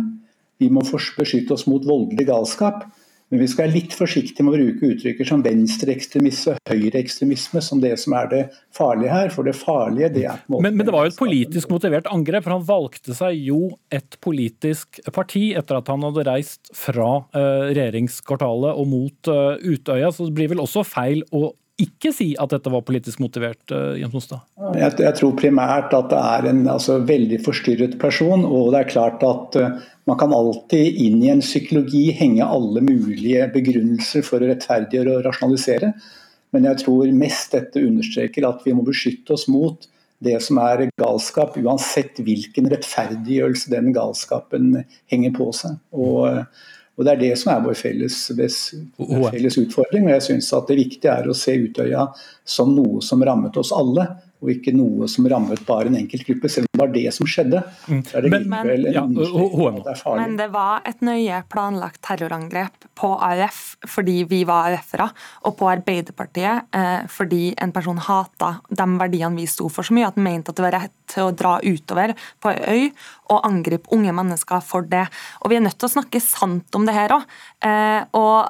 Vi må beskytte oss mot voldelig galskap. Men vi skal være litt forsiktige med å bruke uttrykker som venstreekstremisme og høyreekstremisme som det som er det farlige her. For det farlige, det er men, men, det var jo et politisk motivert angrep. For han valgte seg jo et politisk parti etter at han hadde reist fra uh, regjeringskvartalet og mot uh, Utøya. Så det blir vel også feil å ikke si at dette var politisk motivert? Eh, Jens Mostad? Jeg, jeg, tror primært at det er en altså, veldig forstyrret person. Og det er klart at man kan alltid inn i en psykologi henge alle mulige begrunnelser for å rettferdiggjøre og rasjonalisere. Men jeg tror mest dette understreker at vi må beskytte oss mot det som er galskap, uansett hvilken rettferdiggjørelse den galskapen henger på seg. Og og Det er det som er vår felles, felles utfordring. og jeg synes at Det viktige er å se Utøya som noe som rammet oss alle. Og ikke noe som rammet bare en enkelt gruppe, selv om det var det som skjedde. Mm. Så er det men, en ja, det er. Men det var et nøye planlagt terrorangrep på AUF fordi vi var AUF-ere, og på Arbeiderpartiet eh, fordi en person hata de verdiene vi sto for så mye at han mente at det var rett til å dra utover på ei øy og angripe unge mennesker for det. Og Vi er nødt til å snakke sant om det her òg. Eh, og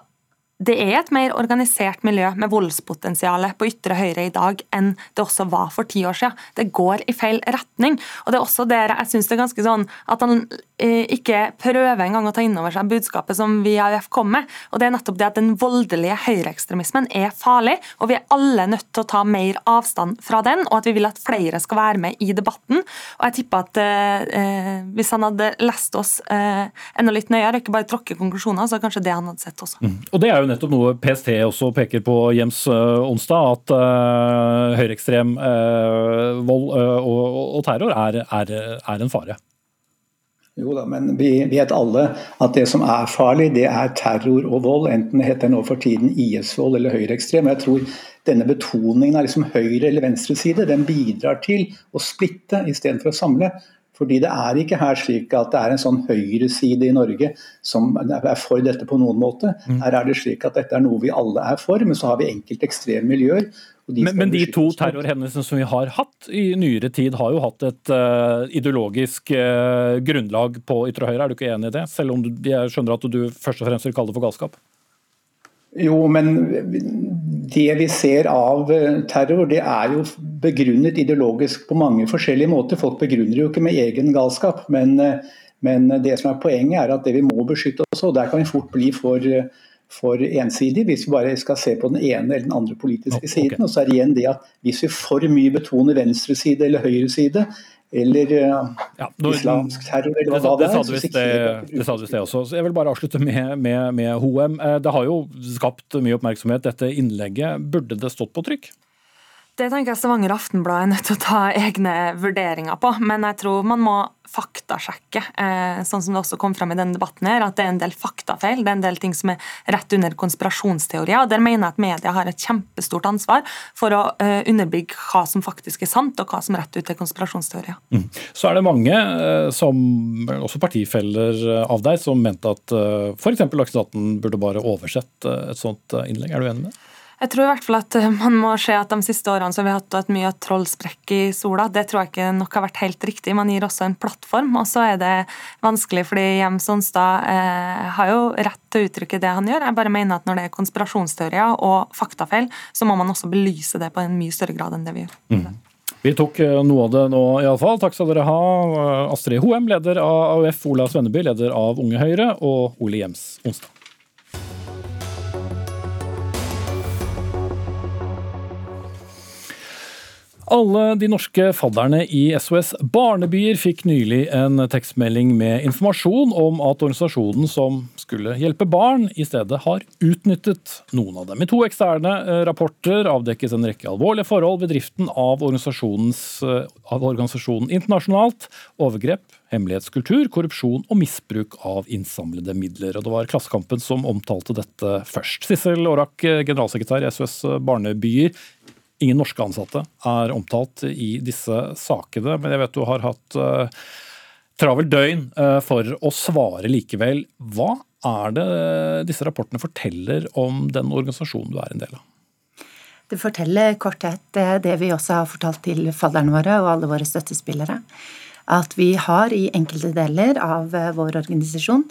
det er et mer organisert miljø med voldspotensial på ytre høyre i dag enn det også var for ti år siden. Det går i feil retning. og Det er også der jeg synes det er ganske sånn at han eh, ikke prøver engang å ta inn over seg budskapet som vi i AUF kom med. og det er nettopp det at Den voldelige høyreekstremismen er farlig, og vi er alle nødt til å ta mer avstand fra den, og at vi vil at flere skal være med i debatten. og jeg tipper at eh, Hvis han hadde lest oss eh, enda litt nøyere, ikke bare tråkket konklusjoner, så er det kanskje det han hadde sett også. Mm. Og Det er jo nettopp noe PST også peker på Jems uh, onsdag, at uh, høyreekstrem uh, vold og, og, terror er, er, er, en fare. Jo da, men vi vet alle at det som er farlig, det er terror og vold. Enten det heter nå for tiden IS-vold eller høyreekstrem. Jeg tror denne betoningen av liksom høyre eller venstre side, den bidrar til å splitte istedenfor å samle. Fordi det er ikke her slik at det er en sånn høyreside i Norge som er for dette på noen måte. Mm. Her er det slik at dette er noe vi alle er for, men så har vi enkelte ekstreme miljøer. De men, men, de to terrorhendelsene som vi har hatt i nyere tid, har jo hatt et uh, ideologisk uh, grunnlag på ytre høyre. Er du ikke enig i det? Selv om du, jeg skjønner at du først og fremst vil kalle det for galskap? Jo, men det vi ser av eh, terror, det er jo begrunnet ideologisk på mange forskjellige måter. Folk begrunner jo ikke med egen galskap, men, eh, men det som er poenget er at det vi må beskytte oss, og der kan vi fort bli for, for ensidig hvis vi bare skal se på den ene eller den andre politiske siden. Okay. Og så er det igjen det at hvis vi for mye betoner venstre side eller høyre side, eller uh, ja, nå, islamsk terror, eller hva det, det, det, er. Det, sa du i også. Så jeg vil bare avslutte med, med, med. Eh, det har jo skapt mye oppmerksomhet, dette innlegget. Burde det stått på trykk? Det tenker jeg Stavanger Aftenblad er nødt til å ta egne vurderinger på. Men jeg tror man må faktasjekke, eh, sånn som det også kom fram i denne debatten, her, at det er en del faktafeil. Det er en del ting som er rett under konspirasjonsteorier. og Der mener jeg at media har et kjempestort ansvar for å eh, underbygge hva som faktisk er sant, og hva som er rett ut til konspirasjonsteorier. Mm. Så er det mange, eh, som også partifeller av deg, som mente at f.eks. Dagsnytt 18 burde bare oversett et sånt innlegg. Er du enig med det? Jeg tror i hvert fall at eh, man må se at de siste årene så har vi hatt et mye trollsprekk i sola. Det tror jeg ikke nok har vært helt riktig. Man gir også en plattform, og så er det vanskelig fordi Jems Sonstad eh, har jo rett til å uttrykke det han gjør. Jeg bare mener at når det er konspirasjonsteorier og faktafeil, så må man også belyse det på en mye større grad enn det vi gjør. Mm. Vi tok eh, noe av det nå, iallfall. Takk skal dere ha. Astrid Hoem, leder av AUF, Ola Svenneby, leder av Unge Høyre, og Ole Jems Onsdag. Alle de norske fadderne i SOS Barnebyer fikk nylig en tekstmelding med informasjon om at organisasjonen som skulle hjelpe barn, i stedet har utnyttet noen av dem. I to eksterne eh, rapporter avdekkes en rekke alvorlige forhold ved driften av, eh, av organisasjonen internasjonalt. Overgrep, hemmelighetskultur, korrupsjon og misbruk av innsamlede midler. Og Det var Klassekampen som omtalte dette først. Sissel Aarak, eh, generalsekretær i SOS Barnebyer. Ingen norske ansatte er omtalt i disse sakene, men jeg vet du har hatt uh, travelt døgn uh, for å svare likevel. Hva er det disse rapportene forteller om den organisasjonen du er en del av? Det forteller korthet det vi også har fortalt til fadderne våre og alle våre støttespillere. At vi har i enkelte deler av eh, vår organisasjon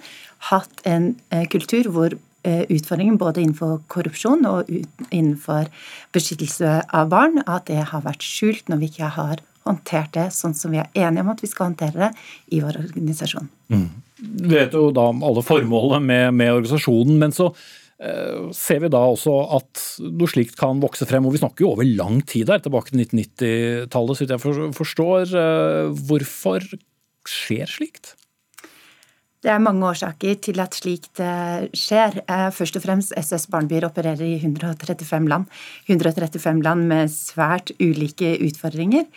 hatt en kultur hvor Eh, utfordringen både innenfor korrupsjon og innenfor beskyttelse av barn, at det har vært skjult når vi ikke har håndtert det sånn som vi er enige om at vi skal håndtere det i vår organisasjon. Mm. Vi vet jo da alle formålene med, med organisasjonen, men så eh, ser vi da også at noe slikt kan vokse frem. Og vi snakker jo over lang tid her, tilbake til 1990-tallet, så jeg forstår. Eh, hvorfor skjer slikt? Det er mange årsaker til at slikt eh, skjer. Eh, først og fremst SS Barnebyer opererer i 135 land. 135 land med svært ulike utfordringer.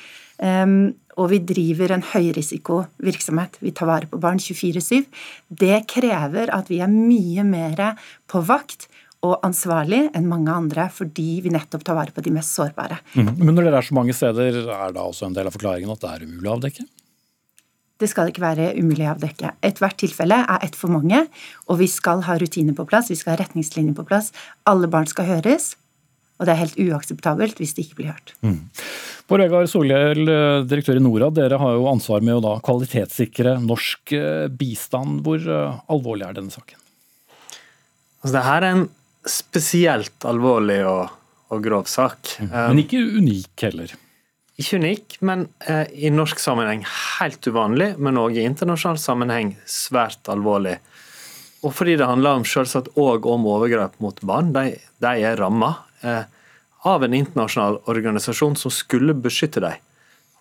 Og vi driver en høyrisikovirksomhet. Vi tar vare på barn 24-7. Det krever at vi er mye mer på vakt og ansvarlig enn mange andre, fordi vi nettopp tar vare på de mest sårbare. Mm. Men når dere er så mange steder, er da også en del av forklaringen at det er umulig å avdekke? Det skal ikke være umulig å avdekke. Ethvert tilfelle er ett for mange, og vi skal ha rutiner på plass, vi skal ha retningslinjer på plass. Alle barn skal høres, og det er helt uakseptabelt hvis det ikke blir hørt. Mm. Bård Vegar Solhjell, direktør i Norad, dere har jo ansvar med å da kvalitetssikre norsk eh, bistand. Hvor eh, alvorlig er denne saken? Altså, det her er en spesielt alvorlig og, og grov sak. Mm. Men ikke unik heller? Ikke unik, men eh, i norsk sammenheng helt uvanlig, men òg i internasjonal sammenheng svært alvorlig. Og fordi det handler om selvsagt òg om overgrep mot barn. De, de er ramma eh, av en internasjonal organisasjon som skulle beskytte dem.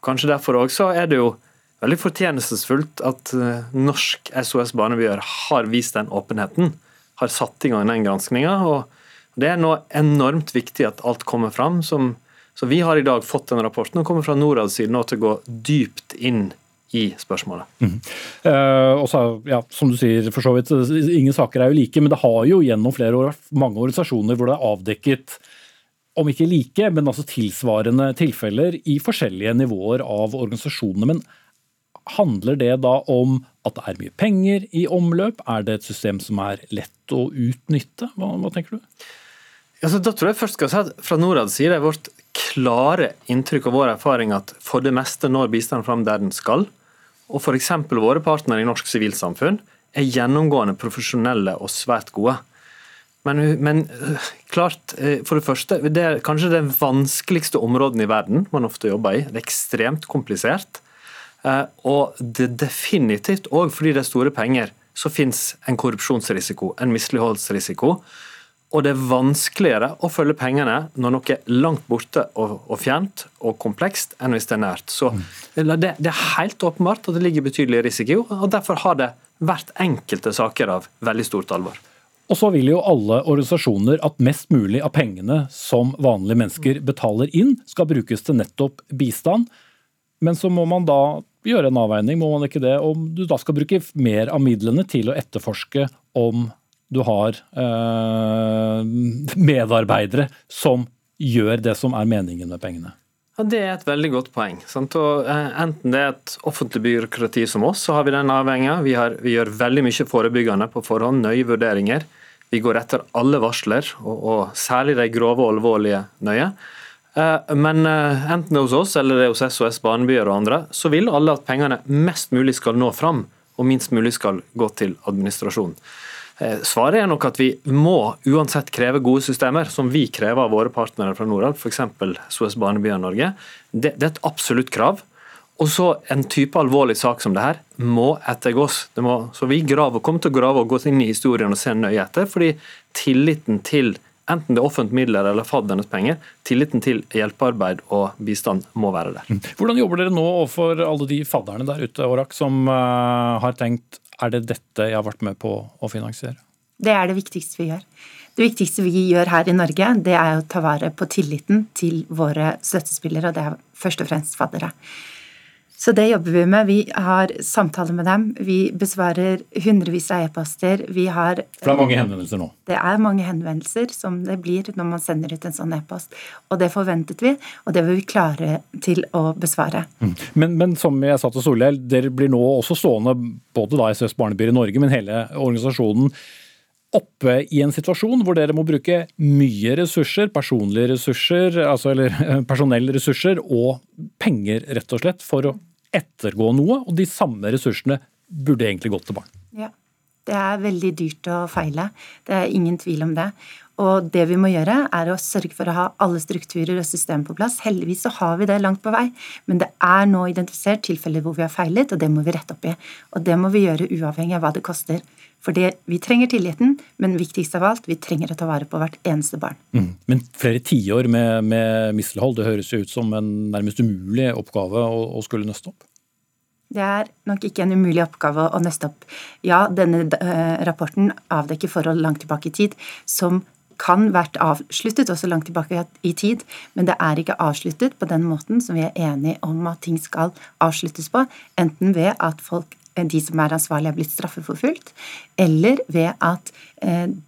Kanskje derfor også er det jo veldig fortjenestesfullt at eh, norsk SOS Barnebyer har vist den åpenheten har satt i gang den granskninga. Det er nå enormt viktig at alt kommer fram. Som, så vi har i dag fått den rapporten og kommer fra Norads side nå til å gå dypt inn i spørsmålet. Mm. Eh, også, ja, som du sier, for så vidt, Ingen saker er jo like, men det har jo gjennom flere år vært mange organisasjoner hvor det er avdekket om ikke like, men altså tilsvarende tilfeller i forskjellige nivåer av organisasjonene. Men Handler det da om at det er mye penger i omløp? Er det et system som er lett å utnytte? Hva, hva tenker du? Altså, da tror jeg først skal si at Fra Norads side er vårt klare inntrykk og vår erfaring at for det meste når bistanden fram der den skal. Og f.eks. våre partnere i norsk sivilsamfunn er gjennomgående profesjonelle og svært gode. Men, men, klart, øh, for det første, det er kanskje det vanskeligste området i verden man ofte jobber i. Det er ekstremt komplisert. Eh, og det definitivt òg fordi det er store penger, så fins en korrupsjonsrisiko, en misligholdsrisiko. Og det er vanskeligere å følge pengene når noe er langt borte og, og fjernt og komplekst, enn hvis det er nært. Så det, det, er helt åpenbart at det ligger betydelig risiko, og derfor har det vært enkelte saker av veldig stort alvor. Og så vil jo alle organisasjoner at mest mulig av pengene som vanlige mennesker betaler inn, skal brukes til nettopp bistand. Men så må man da gjøre en avveining, må man ikke det? Om du da skal bruke mer av midlene til å etterforske om du har eh, medarbeidere som gjør det som er meningen med pengene. Ja, Det er et veldig godt poeng. Eh, enten det er et offentlig byråkrati som oss, så har vi den avhengigheten. Vi, vi, gjør veldig mye forebyggende på forhånd, nøye vurderinger. Vi går etter alle varsler, og, og særlig de grove og alvorlige, nøye. Eh, men eh, enten det er hos oss eller det er hos SOS Barnebyer og andre, så vil alle at pengene mest mulig skal nå fram, og minst mulig skal gå til administrasjon. Eh, svaret er nok at vi må uansett kreve gode systemer, som vi krever av våre partnere fra Norad, f.eks. SOS Barnebyer Norge. Det, det, er et absolutt krav. Og så En type alvorlig sak som det her må ettergås. Det må, så Vi graver, kommer til å grave og gå inn i historien og se nøye etter, fordi tilliten til enten det er offentlige midler eller faddernes penger, tilliten til hjelpearbeid og bistand må være der. Mm. Hvordan jobber dere nå overfor alle de fadderne der ute Orak, som uh, har tenkt er det dette jeg har vært med på å finansiere? Det er det viktigste vi gjør. Det viktigste vi gjør her i Norge, det er å ta vare på tilliten til våre støttespillere, og det er først og fremst faddere. Så det jobber vi med. Vi har samtaler med dem. Vi besvarer hundrevis av e-poster. Vi har For det er mange henvendelser nå? Det er mange henvendelser som det blir når man sender ut en sånn e-post. Og det forventet vi, og det vil vi klare til å besvare. Mm. Men, men, som jeg sa til Solhjell, dere blir nå også stående, både da SOS Barnebyer i Norge, men hele organisasjonen oppe i en situasjon hvor dere må bruke mye ressurser, personlige ressurser, altså, eller personellressurser og penger, rett og slett, for å ettergå noe, og de samme ressursene burde egentlig gått til barn. Ja, det er veldig dyrt å feile. Det er ingen tvil om det. Og det vi må gjøre, er å sørge for å ha alle strukturer og systemer på plass. Heldigvis så har vi det langt på vei, men det er nå identifisert tilfeller hvor vi har feilet, og det må vi rette opp i. Og det må vi gjøre uavhengig av hva det koster. For vi trenger tilliten, men viktigst av alt, vi trenger å ta vare på hvert eneste barn. Mm. Men flere tiår med, med mislighold, det høres jo ut som en nærmest umulig oppgave å, å skulle nøste opp? Det er nok ikke en umulig oppgave å nøste opp. Ja, denne uh, rapporten avdekker forhold langt tilbake i tid som kan vært avsluttet også langt tilbake i tid, men det er ikke avsluttet på den måten som vi er enige om at ting skal avsluttes på, enten ved at folk de som er ansvarlige, er blitt straffeforfulgt, eller ved at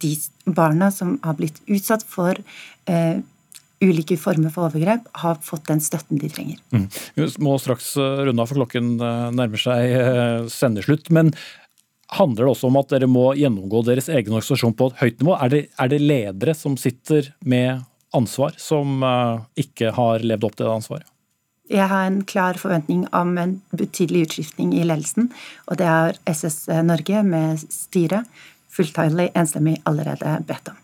de barna som har blitt utsatt for ulike former for overgrep, har fått den støtten de trenger. Mm. Vi må straks runde av, for klokken nærmer seg sendeslutt. Men handler det også om at dere må gjennomgå deres egen organisasjon på et høyt nivå? Er det, er det ledere som sitter med ansvar, som ikke har levd opp til det ansvaret? Jeg har en klar forventning om en betydelig utskiftning i ledelsen. Og det har SS Norge med styret fulltidlig, enstemmig allerede bedt om.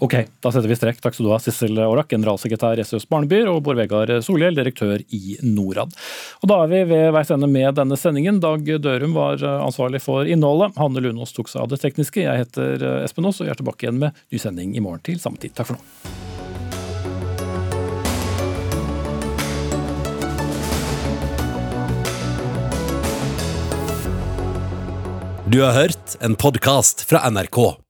Ok, da setter vi strek. Takk skal du ha, Sissel Aarak, generalsekretær i SØs Barnebyer, og Bård Vegar Solhjell, direktør i Norad. Og Da er vi ved veis ende med denne sendingen. Dag Dørum var ansvarlig for innholdet. Hanne Lunås tok seg av det tekniske. Jeg heter Espen Aas, og jeg er tilbake igjen med ny sending i morgen til samme tid. Takk for nå. Du har hørt en podkast fra NRK.